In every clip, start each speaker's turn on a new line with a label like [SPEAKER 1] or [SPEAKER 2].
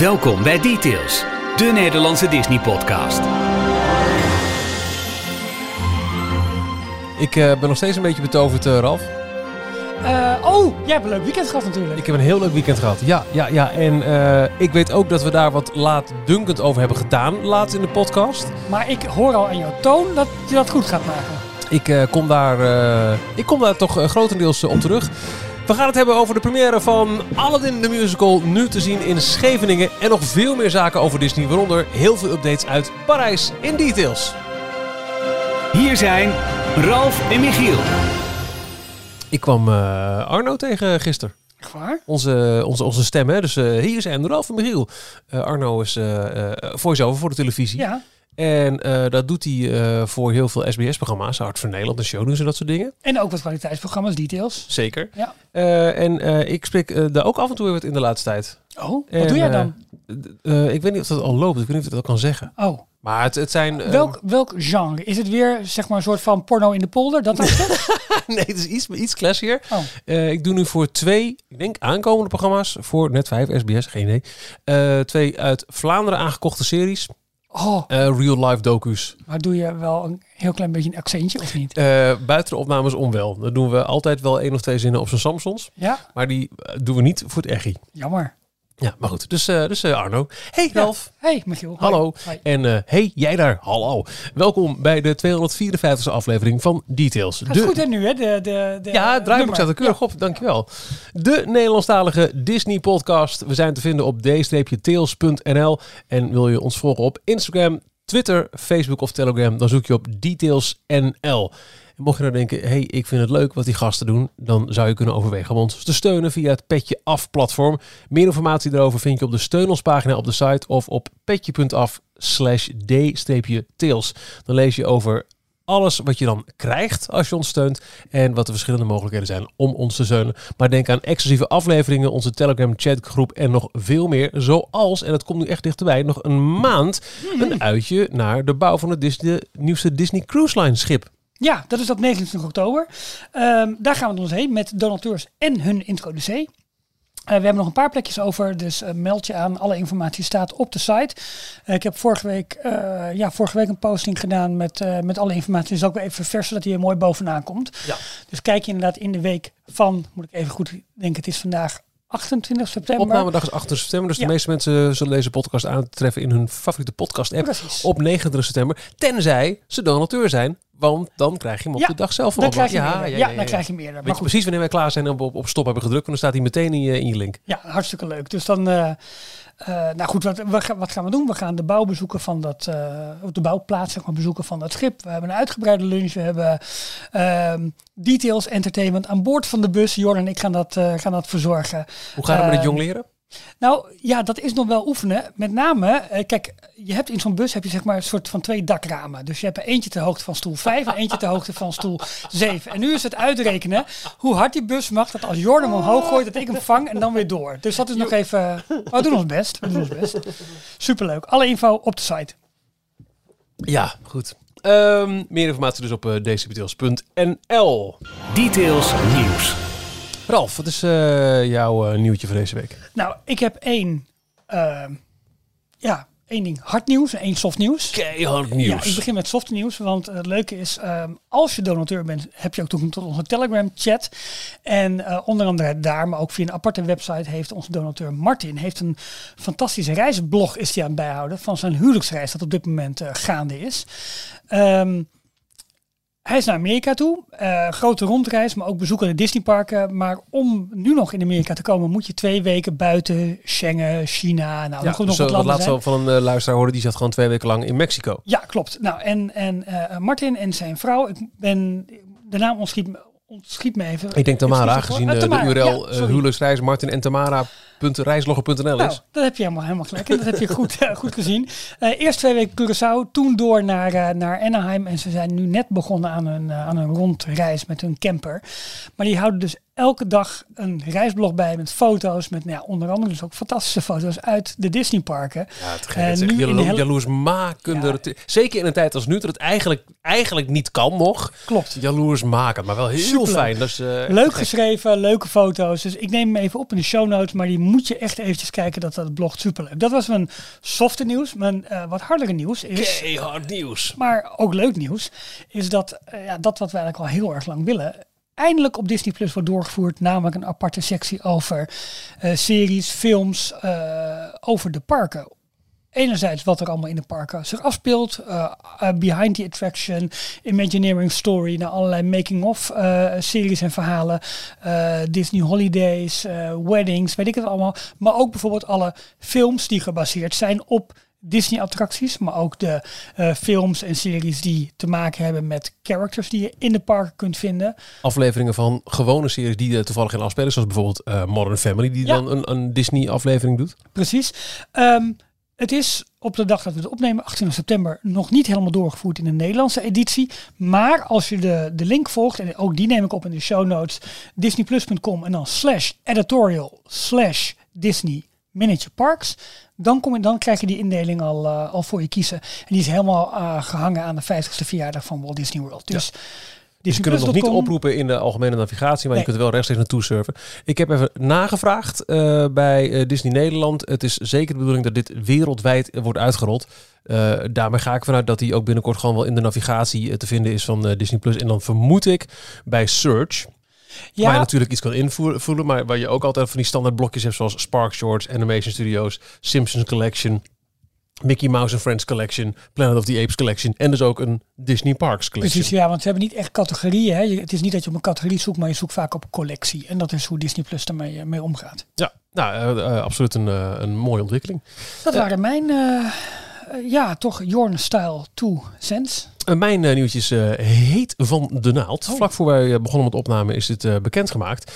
[SPEAKER 1] Welkom bij Details, de Nederlandse Disney-podcast.
[SPEAKER 2] Ik eh, ben nog steeds een beetje betoverd, eh, Ralf.
[SPEAKER 3] Eh, oh, jij hebt een leuk weekend gehad natuurlijk.
[SPEAKER 2] Ik heb een heel leuk weekend gehad. Ja, ja, ja. En eh, ik weet ook dat we daar wat laatdunkend over hebben gedaan, laatst in de podcast.
[SPEAKER 3] Maar ik hoor al aan jouw toon dat je dat goed gaat maken.
[SPEAKER 2] Ik, eh, kom, daar, eh, ik kom daar toch eh, grotendeels eh, op terug. We gaan het hebben over de première van Aladdin the Musical, nu te zien in Scheveningen. En nog veel meer zaken over Disney, waaronder heel veel updates uit Parijs in details.
[SPEAKER 1] Hier zijn Ralf en Michiel.
[SPEAKER 2] Ik kwam eh, Arno tegen gisteren.
[SPEAKER 3] Echt waar?
[SPEAKER 2] Onze, onze, onze stem, hè. Dus eh, hier zijn Ralf en Michiel. Eh, Arno is voice-over voor de televisie.
[SPEAKER 3] Ja.
[SPEAKER 2] En eh, dat doet hij eh, voor heel veel SBS-programma's. Hart voor Nederland en Shownieuws en dat soort dingen.
[SPEAKER 3] En ook wat kwaliteitsprogramma's, details.
[SPEAKER 2] Zeker.
[SPEAKER 3] Ja.
[SPEAKER 2] Eh, en ik spreek daar ook af en toe weer wat in de laatste tijd.
[SPEAKER 3] Oh, wat
[SPEAKER 2] En,
[SPEAKER 3] doe jij dan?
[SPEAKER 2] ik weet niet of dat al loopt. Ik weet niet of ik dat kan zeggen.
[SPEAKER 3] Oh,
[SPEAKER 2] Maar het, het zijn...
[SPEAKER 3] welk, welk genre? Is het weer zeg maar een soort van porno in de polder? Dat
[SPEAKER 2] nee, het is iets, iets classier.
[SPEAKER 3] Oh.
[SPEAKER 2] Ik doe nu voor twee, ik denk aankomende programma's. Voor net 5, SBS, geen idee. Twee uit Vlaanderen aangekochte series.
[SPEAKER 3] Oh,
[SPEAKER 2] Eh, real life docu's.
[SPEAKER 3] maar doe je wel een heel klein beetje een accentje of niet?
[SPEAKER 2] Eh, buiten de opnames om wel. Dan doen we altijd wel één of twee zinnen op zijn Samsons.
[SPEAKER 3] Ja,
[SPEAKER 2] Maar die eh, doen we niet voor het echi.
[SPEAKER 3] jammer.
[SPEAKER 2] Ja, maar goed. Dus, eh, dus eh, Arno. Hey
[SPEAKER 3] Ja.
[SPEAKER 2] Ralf.
[SPEAKER 3] Hey, Michiel.
[SPEAKER 2] Hallo. En eh, hey, jij daar. Hallo. Welkom bij de 254e aflevering van Details.
[SPEAKER 3] Gaat goed hè nu hè? De, de, de
[SPEAKER 2] Ja, het draaiboek staat er keurig op. Dankjewel. De Nederlandstalige Disney podcast. We zijn te vinden op d-tails.nl. En wil je ons volgen op Instagram, Twitter, Facebook of Telegram, dan zoek je op detailsnl. Mocht je nou denken, hey, ik vind het leuk wat die gasten doen, dan zou je kunnen overwegen om ons te steunen via het Petje Af platform. Meer informatie daarover vind je op de steun ons pagina op de site of op petje.af slash d-tails. Dan lees je over alles wat je dan krijgt als je ons steunt en wat de verschillende mogelijkheden zijn om ons te steunen. Maar denk aan exclusieve afleveringen, onze Telegram chatgroep en nog veel meer. Zoals, en het komt nu echt dichterbij, nog een maand een uitje naar de bouw van het Disney, nieuwste Disney Cruise Line schip.
[SPEAKER 3] Ja, dat is op 29 oktober. Ehm, daar gaan we ons heen met donateurs en hun introducee. Eh, we hebben nog een paar plekjes over, dus eh, meld je aan. Alle informatie staat op de site. Eh, ik heb vorige week, ja, vorige week een posting gedaan met, met alle informatie. Dus ook weer even verversen, zodat hij er mooi bovenaan komt.
[SPEAKER 2] Ja.
[SPEAKER 3] Dus kijk je inderdaad in de week van, moet ik even goed denken, het is vandaag 28 september.
[SPEAKER 2] Opnamedag is 8 september, dus
[SPEAKER 3] Ja.
[SPEAKER 2] de meeste mensen zullen deze podcast aantreffen in hun favoriete podcast app
[SPEAKER 3] Precies.
[SPEAKER 2] op 29 september. Tenzij ze donateur zijn, want dan krijg je hem op
[SPEAKER 3] Ja,
[SPEAKER 2] de dag zelf
[SPEAKER 3] Dan krijg je. Ja, dan krijg je.
[SPEAKER 2] Weet
[SPEAKER 3] Maar
[SPEAKER 2] je
[SPEAKER 3] goed,
[SPEAKER 2] precies wanneer wij klaar zijn en op, op, op stop hebben gedrukt, want dan staat hij meteen in je, in je link.
[SPEAKER 3] Ja, hartstikke leuk. Dus dan, eh, eh, nou goed, wat, wat, gaan- gaan we doen? We gaan de bouw bezoeken van dat, of de bouwplaats zeg maar, bezoeken van dat schip. We hebben een uitgebreide lunch. We hebben ehm, details entertainment aan boord van de bus. Jordan en ik gaan dat, eh, gaan dat verzorgen.
[SPEAKER 2] Hoe gaat het met het
[SPEAKER 3] Eh,
[SPEAKER 2] jong leren?
[SPEAKER 3] Nou ja, dat is nog wel oefenen. Met name, eh, kijk, je hebt in zo'n bus heb je zeg maar een soort van twee dakramen. Dus je hebt er eentje ter hoogte van stoel 5 en eentje ter hoogte van stoel 7. En nu is het uitrekenen hoe hard die bus mag. Dat als Jordan hem omhoog gooit, dat ik hem vang en dan weer door. Dus dat is nog even. We doen ons best. We doen ons best. Superleuk. Alle info op de site.
[SPEAKER 2] Ja, goed. Ehm, meer informatie dus op uh.
[SPEAKER 1] Details nieuws.
[SPEAKER 2] Ralf, wat is eh, jouw eh, nieuwtje voor deze week?
[SPEAKER 3] Nou, ik heb één. ehm, ja, één ding hard nieuws en één soft nieuws.
[SPEAKER 2] Keihard
[SPEAKER 3] Ja,
[SPEAKER 2] nieuws.
[SPEAKER 3] ik begin met soft nieuws, want het leuke is, ehm, als je donateur bent, heb je ook toegang tot onze Telegram chat. En eh, onder andere daar, maar ook via een aparte website, heeft onze donateur Martin heeft een fantastische reisblog is die aan het bijhouden van zijn huwelijksreis dat op dit moment eh, gaande is. Ehm, hij is naar Amerika toe, eh, grote rondreis, maar ook bezoeken de Disneyparken. Maar om nu nog in Amerika te komen, moet je twee weken buiten Schengen, China, nou,
[SPEAKER 2] ja,
[SPEAKER 3] nog, nog
[SPEAKER 2] zo,
[SPEAKER 3] wat
[SPEAKER 2] wat
[SPEAKER 3] landen
[SPEAKER 2] laatst
[SPEAKER 3] zijn.
[SPEAKER 2] al van een eh, luisteraar hoorde, die zat gewoon twee weken lang in Mexico.
[SPEAKER 3] Ja, klopt. Nou, en, en eh, Martin en zijn vrouw, ik ben, de naam ontschiet, me- ontschiet me even.
[SPEAKER 2] Ik denk Tamara, gezien eh,
[SPEAKER 3] Eh, Tamara,
[SPEAKER 2] de URL
[SPEAKER 3] ja,
[SPEAKER 2] eh, huwelijksreis Martin en Tamara.reislogger.nl
[SPEAKER 3] Nou,
[SPEAKER 2] is.
[SPEAKER 3] dat heb je helemaal, helemaal gelijk. En dat heb je goed, eh, goed gezien. Eh, eerst twee weken Curaçao, toen door naar, eh, naar Anaheim. En ze zijn nu net begonnen aan een, aan een rondreis met hun camper. Maar die houden dus elke dag een reisblog bij met foto's. Met nou ja, onder andere dus ook fantastische foto's uit de Disneyparken.
[SPEAKER 2] Ja, het,
[SPEAKER 3] nu in
[SPEAKER 2] jalo
[SPEAKER 3] de hele-
[SPEAKER 2] jaloersmakender.
[SPEAKER 3] Ja.
[SPEAKER 2] Het- Zeker in een tijd als nu, dat het eigenlijk, eigenlijk niet kan nog.
[SPEAKER 3] Klopt.
[SPEAKER 2] Jaloersmakend, maar wel heel
[SPEAKER 3] Superleuk.
[SPEAKER 2] fijn. Dat is,
[SPEAKER 3] Leuk geschreven, leuke foto's. Dus ik neem hem even op in de show notes. Maar die moet je echt eventjes kijken dat dat blog superleuk. Dat was mijn softe nieuws. Mijn eh, wat hardere nieuws is...
[SPEAKER 2] Keihard nieuws.
[SPEAKER 3] Maar ook leuk nieuws is dat eh, ja, dat wat we eigenlijk al heel erg lang willen. Eindelijk op Disney Plus wordt doorgevoerd, namelijk een aparte sectie over eh, series, films, over de parken. Enerzijds wat er allemaal in de parken zich afspeelt, eh, eh, Behind the Attraction, Imagineering Story, naar allerlei making-of eh, series en verhalen, Disney Holidays, weddings, weet ik het allemaal. Maar ook bijvoorbeeld alle films die gebaseerd zijn op Disney-attracties, maar ook de films en series die te maken hebben met characters die je in de parken kunt vinden.
[SPEAKER 2] Afleveringen van gewone series die er toevallig in afspelen. Zoals bijvoorbeeld Modern Family, die
[SPEAKER 3] Ja.
[SPEAKER 2] dan een, een Disney-aflevering doet.
[SPEAKER 3] Precies. Ehm, het is op de dag dat we het opnemen, 18 september, nog niet helemaal doorgevoerd in de Nederlandse editie. Maar als je de, de link volgt, en ook die neem ik op in de show notes, disneyplus.com en dan slash editorial slash Disney Miniature Parks. Dan, kom je, dan krijg je die indeling al, eh, al voor je kiezen. En die is helemaal eh, gehangen aan de 50ste verjaardag van Walt Disney World. Dus
[SPEAKER 2] Dus je kunt het nog niet oproepen in de algemene navigatie, maar
[SPEAKER 3] Nee.
[SPEAKER 2] je kunt er wel rechtstreeks naartoe surfen. Ik heb even nagevraagd eh, bij eh, Disney Nederland. Het is zeker de bedoeling dat dit wereldwijd wordt uitgerold. Eh, daarmee ga ik vanuit dat die ook binnenkort gewoon wel in de navigatie te vinden is van Disney Plus. En dan vermoed ik bij Search, waar je natuurlijk iets kan invullen, maar waar je ook altijd van die standaard blokjes hebt zoals Spark Shorts, Animation Studios, Simpsons Collection, Mickey Mouse and Friends Collection, Planet of the Apes Collection en dus ook een Disney Parks Collection.
[SPEAKER 3] Precies, ja, want ze hebben niet echt categorieën. Hè. Het is niet dat je op een categorie zoekt, maar je zoekt vaak op collectie. En dat is hoe Disney Plus daarmee eh, mee omgaat.
[SPEAKER 2] Ja, nou, eh, eh, absoluut een, een mooie ontwikkeling.
[SPEAKER 3] Dat waren mijn, ja, toch Jorn Style 2 cents.
[SPEAKER 2] Eh, mijn eh, nieuwtjes eh, heet van de naald.
[SPEAKER 3] Oh.
[SPEAKER 2] Vlak voor wij begonnen met opname is dit bekendgemaakt.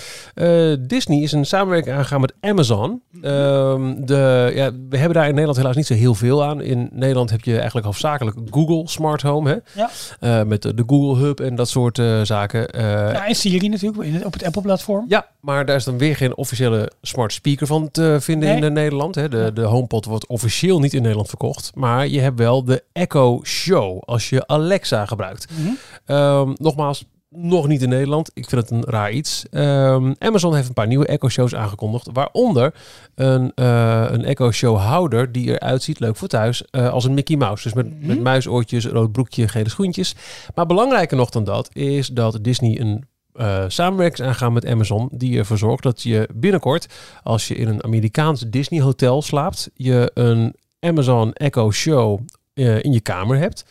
[SPEAKER 2] Disney is een samenwerking aangegaan met Amazon. Ehm, de, ja, we hebben daar in Nederland helaas niet zo heel veel aan. In Nederland heb je eigenlijk hoofdzakelijk Google Smart Home. Hè?
[SPEAKER 3] Ja.
[SPEAKER 2] Met de, Google Hub en dat soort zaken.
[SPEAKER 3] Ja, en Siri natuurlijk, op het Apple-platform.
[SPEAKER 2] Ja, maar daar is dan weer geen officiële smart speaker van te vinden
[SPEAKER 3] Nee.
[SPEAKER 2] in Nederland. Hè. De, de HomePod wordt officieel niet in Nederland verkocht. Maar je hebt wel de Echo Show als je Alexa gebruikt.
[SPEAKER 3] Mhm.
[SPEAKER 2] Ehm, nogmaals, nog niet in Nederland. Ik vind het een raar iets. Ehm, Amazon heeft een paar nieuwe Echo Shows aangekondigd. Waaronder een, eh, een Echo Show houder die eruit ziet, leuk voor thuis, eh, als een Mickey Mouse. Dus met,
[SPEAKER 3] Mhm.
[SPEAKER 2] met muisoortjes, rood broekje, gele schoentjes. Maar belangrijker nog dan dat is dat Disney een eh samenwerking is aangegaan met Amazon. Die ervoor zorgt dat je binnenkort, als je in een Amerikaans Disney hotel slaapt, je een Amazon Echo Show in je kamer hebt.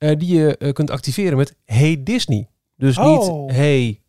[SPEAKER 2] Eh, die je eh, kunt activeren met Hey Disney. Dus
[SPEAKER 3] Oh.
[SPEAKER 2] niet Hey,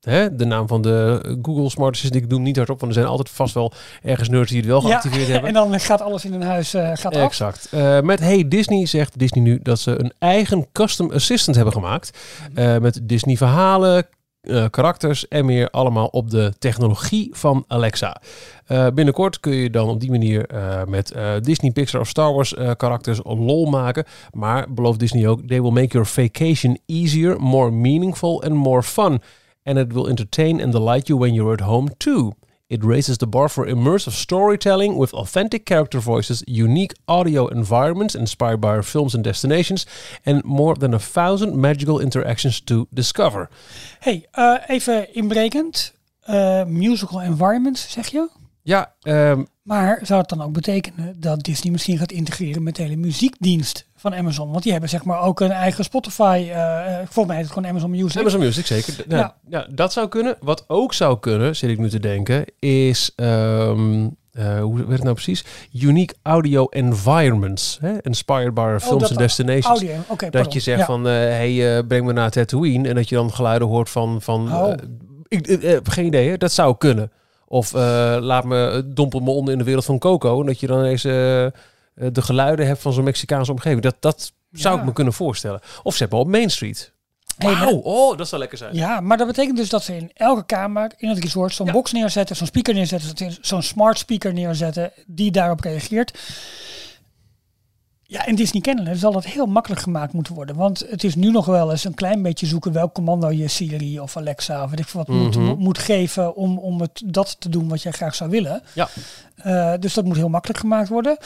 [SPEAKER 2] hè, de naam van de Google Smart Assistant. Ik doe hem niet hardop, want er zijn altijd vast wel ergens nerds die het wel geactiveerd
[SPEAKER 3] ja,
[SPEAKER 2] hebben.
[SPEAKER 3] en dan gaat alles in een huis eh, gaat af.
[SPEAKER 2] Exact. Eh, met Hey Disney zegt Disney nu dat ze een eigen custom assistant hebben gemaakt. Eh, met Disney verhalen, eh, karakters en meer allemaal op de technologie van Alexa. Eh, binnenkort kun je dan op die manier eh, met Disney, Pixar of Star Wars karakters lol maken. Maar belooft Disney ook, they will make your vacation easier, more meaningful and more fun. And it will entertain and delight you when you're at home too. It raises the bar for immersive storytelling with authentic character voices, unique audio environments inspired by our films and destinations, and more than a thousand magical interactions to discover.
[SPEAKER 3] Hey, eh, even inbrekend. Eh, musical environment, zeg je?
[SPEAKER 2] Ja, ehm,
[SPEAKER 3] Maar zou het dan ook betekenen dat Disney misschien gaat integreren met de hele muziekdienst van Amazon? Want die hebben zeg maar ook een eigen Spotify. eh, volgens mij is het gewoon Amazon Music.
[SPEAKER 2] Amazon Music zeker. Nou,
[SPEAKER 3] Ja.
[SPEAKER 2] ja. dat zou kunnen. Wat ook zou kunnen, zit ik nu te denken, is ehm, eh, hoe werd het nou precies? Unique audio environments, hè? inspired by
[SPEAKER 3] Oh,
[SPEAKER 2] films and destinations.
[SPEAKER 3] Audio.
[SPEAKER 2] Dat je zegt
[SPEAKER 3] Ja.
[SPEAKER 2] van, hey, breng me naar Tatooine. En dat je dan geluiden hoort van, van
[SPEAKER 3] Oh.
[SPEAKER 2] ik, eh, geen idee, hè? dat zou kunnen. Of laat me, dompel me onder in de wereld van Coco. En dat je dan eens de geluiden hebt van zo'n Mexicaanse omgeving. Dat, dat zou
[SPEAKER 3] Ja.
[SPEAKER 2] ik me kunnen voorstellen. Of ze hebben op Main Street.
[SPEAKER 3] Hey,
[SPEAKER 2] Wauw, oh, dat zou lekker zijn.
[SPEAKER 3] Ja, maar dat betekent dus dat ze in elke kamer in het resort zo'n
[SPEAKER 2] Ja.
[SPEAKER 3] box neerzetten, zo'n speaker neerzetten, zo'n smart speaker neerzetten die daarop reageert. Ja, en Disney kennende zal dat heel makkelijk gemaakt moeten worden. Want het is nu nog wel eens een klein beetje zoeken welk commando je Siri of Alexa of weet ik wat moet,
[SPEAKER 2] Mhm.
[SPEAKER 3] moet geven om, om het, dat te doen wat jij graag zou willen.
[SPEAKER 2] Ja.
[SPEAKER 3] Eh, dus dat moet heel makkelijk gemaakt worden.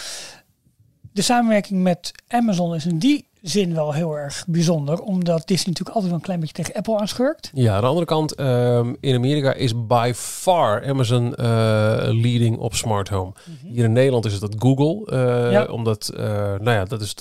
[SPEAKER 3] De samenwerking met Amazon is in die zin wel heel erg bijzonder. Omdat Disney natuurlijk altijd wel een klein beetje tegen Apple aanschurkt.
[SPEAKER 2] Ja, aan de andere kant, ehm, in Amerika is by far Amazon eh, leading op smart home. Hier in Nederland is het dat Google, eh,
[SPEAKER 3] Ja.
[SPEAKER 2] omdat, eh, nou ja, dat is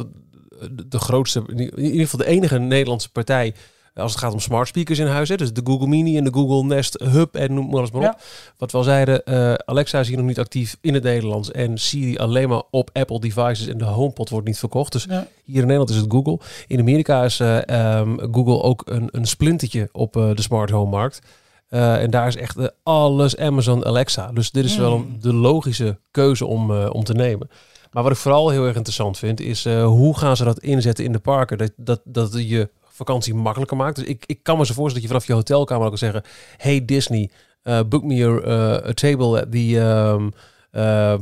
[SPEAKER 2] de grootste, in ieder geval de enige Nederlandse partij als het gaat om smart speakers in huis. Hè. Dus de Google Mini en de Google Nest Hub en noem maar alles maar op.
[SPEAKER 3] Ja.
[SPEAKER 2] Wat we al zeiden, eh, Alexa is hier nog niet actief in het Nederlands en Siri alleen maar op Apple devices en de HomePod wordt niet verkocht. Dus
[SPEAKER 3] Ja.
[SPEAKER 2] hier in Nederland is het Google. In Amerika is eh, ehm, Google ook een, een splintertje op eh, de smart home markt. Eh, en daar is echt eh, alles Amazon Alexa. Dus dit is wel een, de logische keuze om, eh, om te nemen. Maar wat ik vooral heel erg interessant vind, is eh, hoe gaan ze dat inzetten in de parken? Dat, dat, dat je vakantie makkelijker maakt. Dus ik, ik kan me zo voorstellen dat je vanaf je hotelkamer ook kan zeggen... Hey Disney, eh, book me your, eh, a table at the, eh,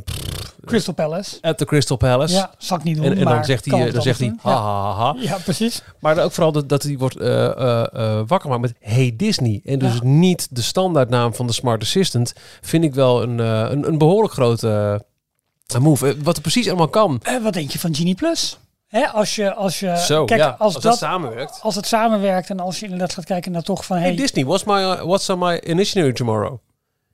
[SPEAKER 3] Crystal Palace.
[SPEAKER 2] at the Crystal Palace.
[SPEAKER 3] Ja, zal ik niet doen.
[SPEAKER 2] En, en
[SPEAKER 3] maar
[SPEAKER 2] dan zegt hij, dan zegt hij, ha, ha, ha.
[SPEAKER 3] Ja. precies.
[SPEAKER 2] Maar ook vooral dat, dat hij wordt wakker gemaakt met Hey Disney. En dus
[SPEAKER 3] Ja.
[SPEAKER 2] niet de standaardnaam van de Smart Assistant. Vind ik wel een, een, een behoorlijk grote move. Wat er precies allemaal kan.
[SPEAKER 3] Wat denk je van Genie Plus? Hè, als je, als je,
[SPEAKER 2] Zo,
[SPEAKER 3] kijk,
[SPEAKER 2] ja,
[SPEAKER 3] als,
[SPEAKER 2] als
[SPEAKER 3] dat,
[SPEAKER 2] dat samenwerkt.
[SPEAKER 3] als het samenwerkt en als je inderdaad gaat kijken naar toch van,
[SPEAKER 2] Hey
[SPEAKER 3] hey,
[SPEAKER 2] Disney, what's, my, uh, what's on my initiatory tomorrow?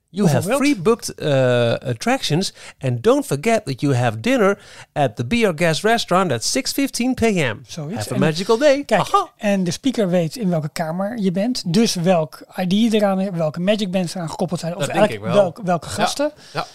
[SPEAKER 2] You have free booked uh, attractions and don't forget that you have dinner at the Be Our Guest restaurant at 6.15 p.m.
[SPEAKER 3] Zoiets.
[SPEAKER 2] Have a
[SPEAKER 3] En-
[SPEAKER 2] magical day.
[SPEAKER 3] Kijk,
[SPEAKER 2] Aha.
[SPEAKER 3] en de speaker weet in welke kamer je bent. Dus welk ID je eraan, welke Magic Bands eraan gekoppeld zijn. Of
[SPEAKER 2] Dat denk
[SPEAKER 3] eigenlijk
[SPEAKER 2] ik wel.
[SPEAKER 3] welk- welke gasten.
[SPEAKER 2] ja.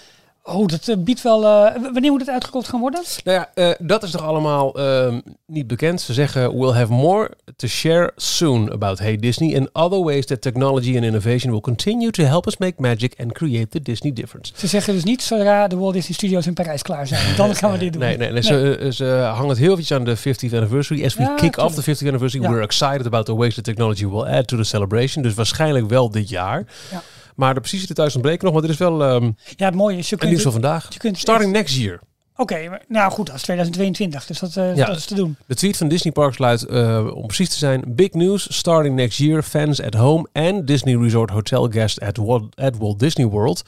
[SPEAKER 3] Oh, dat eh, biedt wel... eh, wanneer moet het uitgekocht gaan worden?
[SPEAKER 2] Nou ja, eh, dat is toch allemaal ehm, niet bekend. Ze zeggen, we'll have more to share soon about Hey Disney and other ways that technology and innovation will continue to help us make magic and create the Disney difference.
[SPEAKER 3] Ze zeggen dus niet zodra de Walt Disney Studios in Parijs klaar zijn. Dan gaan we dit doen.
[SPEAKER 2] Nee, nee, nee, Ze, ze hangen het heel eventjes aan de 50th anniversary. As we
[SPEAKER 3] Ja,
[SPEAKER 2] kick off the
[SPEAKER 3] tuurlijk.
[SPEAKER 2] 50th anniversary,
[SPEAKER 3] Ja.
[SPEAKER 2] we're excited about the ways that technology will add to the celebration. Dus waarschijnlijk wel dit jaar.
[SPEAKER 3] Ja.
[SPEAKER 2] Maar de precieze details ontbreken nog. Maar dit is wel ehm
[SPEAKER 3] Ja, het mooie is, je kunt...
[SPEAKER 2] nieuws van vandaag.
[SPEAKER 3] je kunt
[SPEAKER 2] Starting next year.
[SPEAKER 3] Oké, nou goed, dat is 2022. Dus dat, eh,
[SPEAKER 2] Ja.
[SPEAKER 3] dat is te doen.
[SPEAKER 2] De tweet van Disney Parks luidt, eh, om precies te zijn, big news, starting next year, fans at home and Disney Resort Hotel guests at Walt, at Walt Disney World,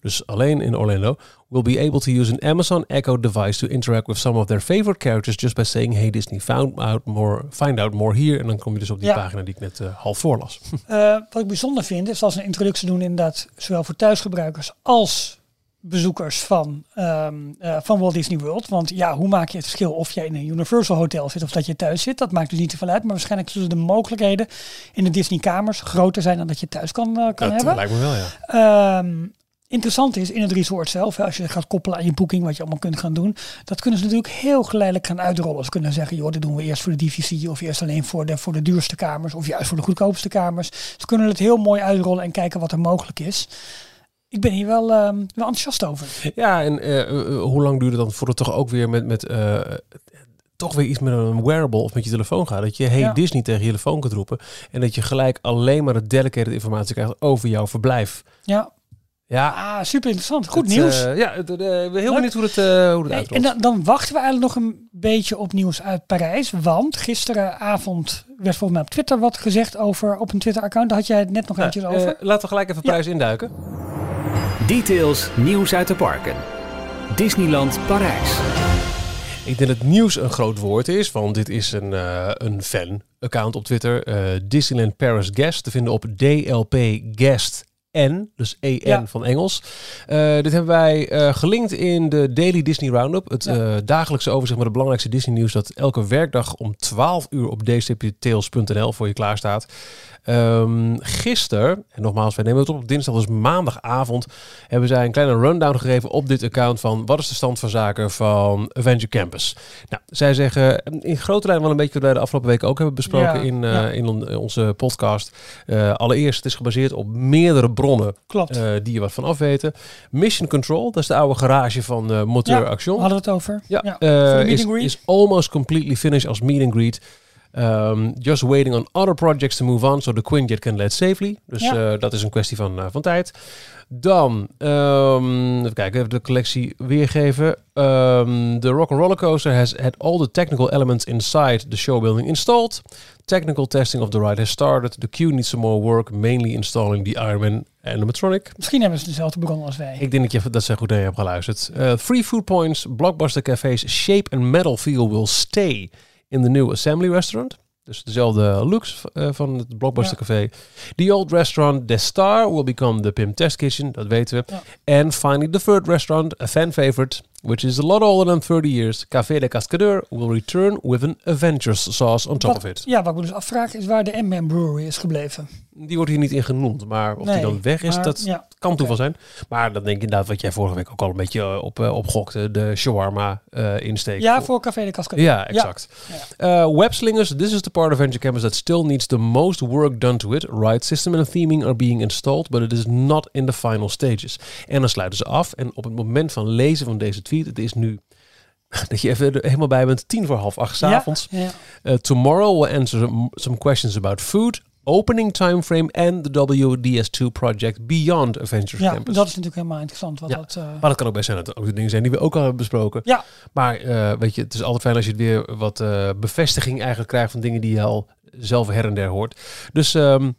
[SPEAKER 2] dus alleen in Orlando, will be able to use an Amazon Echo device to interact with some of their favorite characters just by saying, hey Disney, found out more, find out more here. En dan kom je dus op die
[SPEAKER 3] Ja.
[SPEAKER 2] pagina die ik net eh, half voorlas.
[SPEAKER 3] Eh, wat ik bijzonder vind, is als ze een introductie doen inderdaad, zowel voor thuisgebruikers als bezoekers van, ehm, eh, van Walt Disney World. Want ja, hoe maak je het verschil of jij in een Universal Hotel zit of dat je thuis zit? Dat maakt dus niet zoveel uit. Maar waarschijnlijk zullen de mogelijkheden in de Disney kamers groter zijn dan dat je thuis kan, eh, kan
[SPEAKER 2] dat
[SPEAKER 3] hebben.
[SPEAKER 2] lijkt me wel, ja.
[SPEAKER 3] Ehm, interessant is in het resort zelf, als je gaat koppelen aan je boeking, wat je allemaal kunt gaan doen, dat kunnen ze natuurlijk heel geleidelijk gaan uitrollen. Ze kunnen zeggen, joh, dit doen we eerst voor de DVC of eerst alleen voor de, voor de duurste kamers of juist voor de goedkoopste kamers. Ze kunnen het heel mooi uitrollen en kijken wat er mogelijk is. Ik ben hier wel, ehm, wel enthousiast over.
[SPEAKER 2] Ja, en eh, eh, hoe lang duurt het dan voordat het toch ook weer met, met eh, toch weer iets met een wearable of met je telefoon gaat? Dat je Hey
[SPEAKER 3] Ja.
[SPEAKER 2] Disney tegen je telefoon kunt roepen en dat je gelijk alleen maar de dedicated informatie krijgt over jouw verblijf.
[SPEAKER 3] Ja,
[SPEAKER 2] Ja,
[SPEAKER 3] ah, super interessant. Goed
[SPEAKER 2] het,
[SPEAKER 3] nieuws.
[SPEAKER 2] eh, ja, het, eh, heel
[SPEAKER 3] Leuk.
[SPEAKER 2] benieuwd hoe het, eh hoe het
[SPEAKER 3] Hey,
[SPEAKER 2] uitrolt.
[SPEAKER 3] en dan, dan wachten we eigenlijk nog een beetje op nieuws uit Parijs. Want gisteravond werd volgens mij op Twitter wat gezegd over, op een Twitter-account. Daar had jij het net nog
[SPEAKER 2] Nou,
[SPEAKER 3] eventjes
[SPEAKER 2] eh,
[SPEAKER 3] over.
[SPEAKER 2] laten we gelijk even
[SPEAKER 3] Ja.
[SPEAKER 2] Parijs induiken.
[SPEAKER 1] Details, nieuws uit de parken. Disneyland Parijs.
[SPEAKER 2] Ik denk dat nieuws een groot woord is, want dit is een, eh, een fan-account op Twitter. eh, Disneyland Paris Guest, te vinden op DLP Guest N, dus EN
[SPEAKER 3] Ja.
[SPEAKER 2] van Engels. Eh, dit hebben wij eh, gelinkt in de Daily Disney Roundup. Het
[SPEAKER 3] Ja.
[SPEAKER 2] eh, dagelijkse overzicht met de belangrijkste Disney nieuws dat elke werkdag om 12 uur op dstptails.nl voor je klaarstaat. Ehm gisteren, en nogmaals, wij nemen het op op dinsdag, dus maandagavond, hebben zij een kleine rundown gegeven op dit account van wat is de stand van zaken van Avenger Campus. Nou, zij zeggen in grote lijnen wel een beetje wat wij de afgelopen weken ook hebben besproken
[SPEAKER 3] Ja,
[SPEAKER 2] in, eh,
[SPEAKER 3] ja.
[SPEAKER 2] in on- onze podcast. Eh, allereerst, het is gebaseerd op meerdere bronnen
[SPEAKER 3] Klopt.
[SPEAKER 2] eh, die er wat van afweten. Mission Control, dat is de oude garage van Moteur
[SPEAKER 3] Ja,
[SPEAKER 2] Action.
[SPEAKER 3] Hadden we het over?
[SPEAKER 2] Ja, is, is almost completely finished als meet and greet. Um, just waiting on other projects to move on, so the Quinjet can let safely. Dus
[SPEAKER 3] Ja.
[SPEAKER 2] eh, dat is een kwestie van, eh, van tijd. Dan, ehm, even kijken, even de collectie weergeven. Um, the Rock Roller Coaster has had all the technical elements inside the show building installed. Technical testing of the ride has started. The queue needs some more work, mainly installing the Ironman animatronic.
[SPEAKER 3] Misschien hebben ze dezelfde bron als wij.
[SPEAKER 2] Ik denk dat je dat ze goed naar je hebt geluisterd. Uh, free food points, Blockbuster Café's shape and metal feel will stay in the new assembly restaurant. Dus dezelfde looks uh, van het Blockbuster
[SPEAKER 3] Ja.
[SPEAKER 2] Café. The old restaurant, The Star, will become the Pim Test Kitchen. Dat weten we.
[SPEAKER 3] Ja.
[SPEAKER 2] And finally, the third restaurant, a fan favorite, which is a lot older than 30 years, Café de Cascadeur, will return with an Avengers sauce on top
[SPEAKER 3] Wat-
[SPEAKER 2] of it.
[SPEAKER 3] Ja, wat ik me dus afvraag is waar de M-Man Brewery is gebleven.
[SPEAKER 2] Die wordt hier niet in genoemd, maar of die dan weg is,
[SPEAKER 3] maar
[SPEAKER 2] dat
[SPEAKER 3] ja,
[SPEAKER 2] kan toeval zijn. Maar dan denk ik inderdaad wat jij vorige week ook al een beetje eh, op, eh, opgokte, de shawarma eh insteek.
[SPEAKER 3] ja, voor Café de Cascade.
[SPEAKER 2] Ja, exact. Uh, webslingers, this is the part of Venture Campus that still needs the most work done to it. Ride system and theming are being installed, but it is not in the final stages. En dan sluiten ze af. En op het moment van lezen van deze tweet, het is nu dat je even er helemaal bij bent, tien voor half acht 's avonds.
[SPEAKER 3] Ja, ja.
[SPEAKER 2] Uh, tomorrow we'll answer some, some questions about food, opening timeframe and the WDS2 project beyond Adventures
[SPEAKER 3] Ja,
[SPEAKER 2] Campus.
[SPEAKER 3] dat is natuurlijk helemaal interessant. Wat
[SPEAKER 2] Ja.
[SPEAKER 3] dat, eh,
[SPEAKER 2] Maar dat kan ook best zijn dat er ook de dingen zijn die we ook al hebben besproken.
[SPEAKER 3] Ja.
[SPEAKER 2] Maar eh, weet je, het is altijd fijn als je het weer wat bevestiging eigenlijk krijgt van dingen die je al zelf her en der hoort. Dus ehm,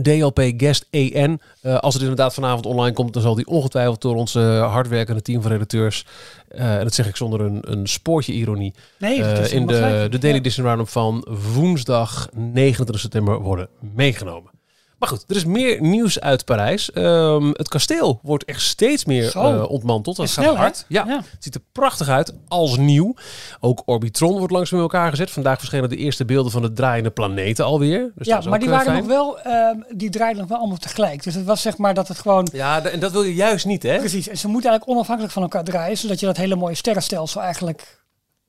[SPEAKER 2] DLP Guest EN, eh, als het inderdaad vanavond online komt, dan zal die ongetwijfeld door ons eh, hardwerkende team van redacteurs, eh, en dat zeg ik zonder een, een spoortje ironie,
[SPEAKER 3] nee,
[SPEAKER 2] eh, in de,
[SPEAKER 3] gelijk.
[SPEAKER 2] de Daily. Disney Roundup van woensdag 29 september worden meegenomen. Maar goed, er is meer nieuws uit Parijs. Ehm, het kasteel wordt echt steeds meer eh, ontmanteld. Dat
[SPEAKER 3] Is
[SPEAKER 2] gaat
[SPEAKER 3] snel, hè?
[SPEAKER 2] hard. Ja,
[SPEAKER 3] Ja.
[SPEAKER 2] het ziet er prachtig uit, als nieuw. Ook Orbitron wordt langzaam in elkaar gezet. Vandaag verschenen de eerste beelden van de draaiende planeten alweer. Dus
[SPEAKER 3] ja, maar die
[SPEAKER 2] eh,
[SPEAKER 3] waren
[SPEAKER 2] fijn.
[SPEAKER 3] nog wel, ehm, die draaiden nog wel allemaal tegelijk. Dus het was zeg maar dat het gewoon,
[SPEAKER 2] Ja, en dat wil je juist niet, hè?
[SPEAKER 3] precies, en ze moeten eigenlijk onafhankelijk van elkaar draaien, zodat je dat hele mooie sterrenstelsel eigenlijk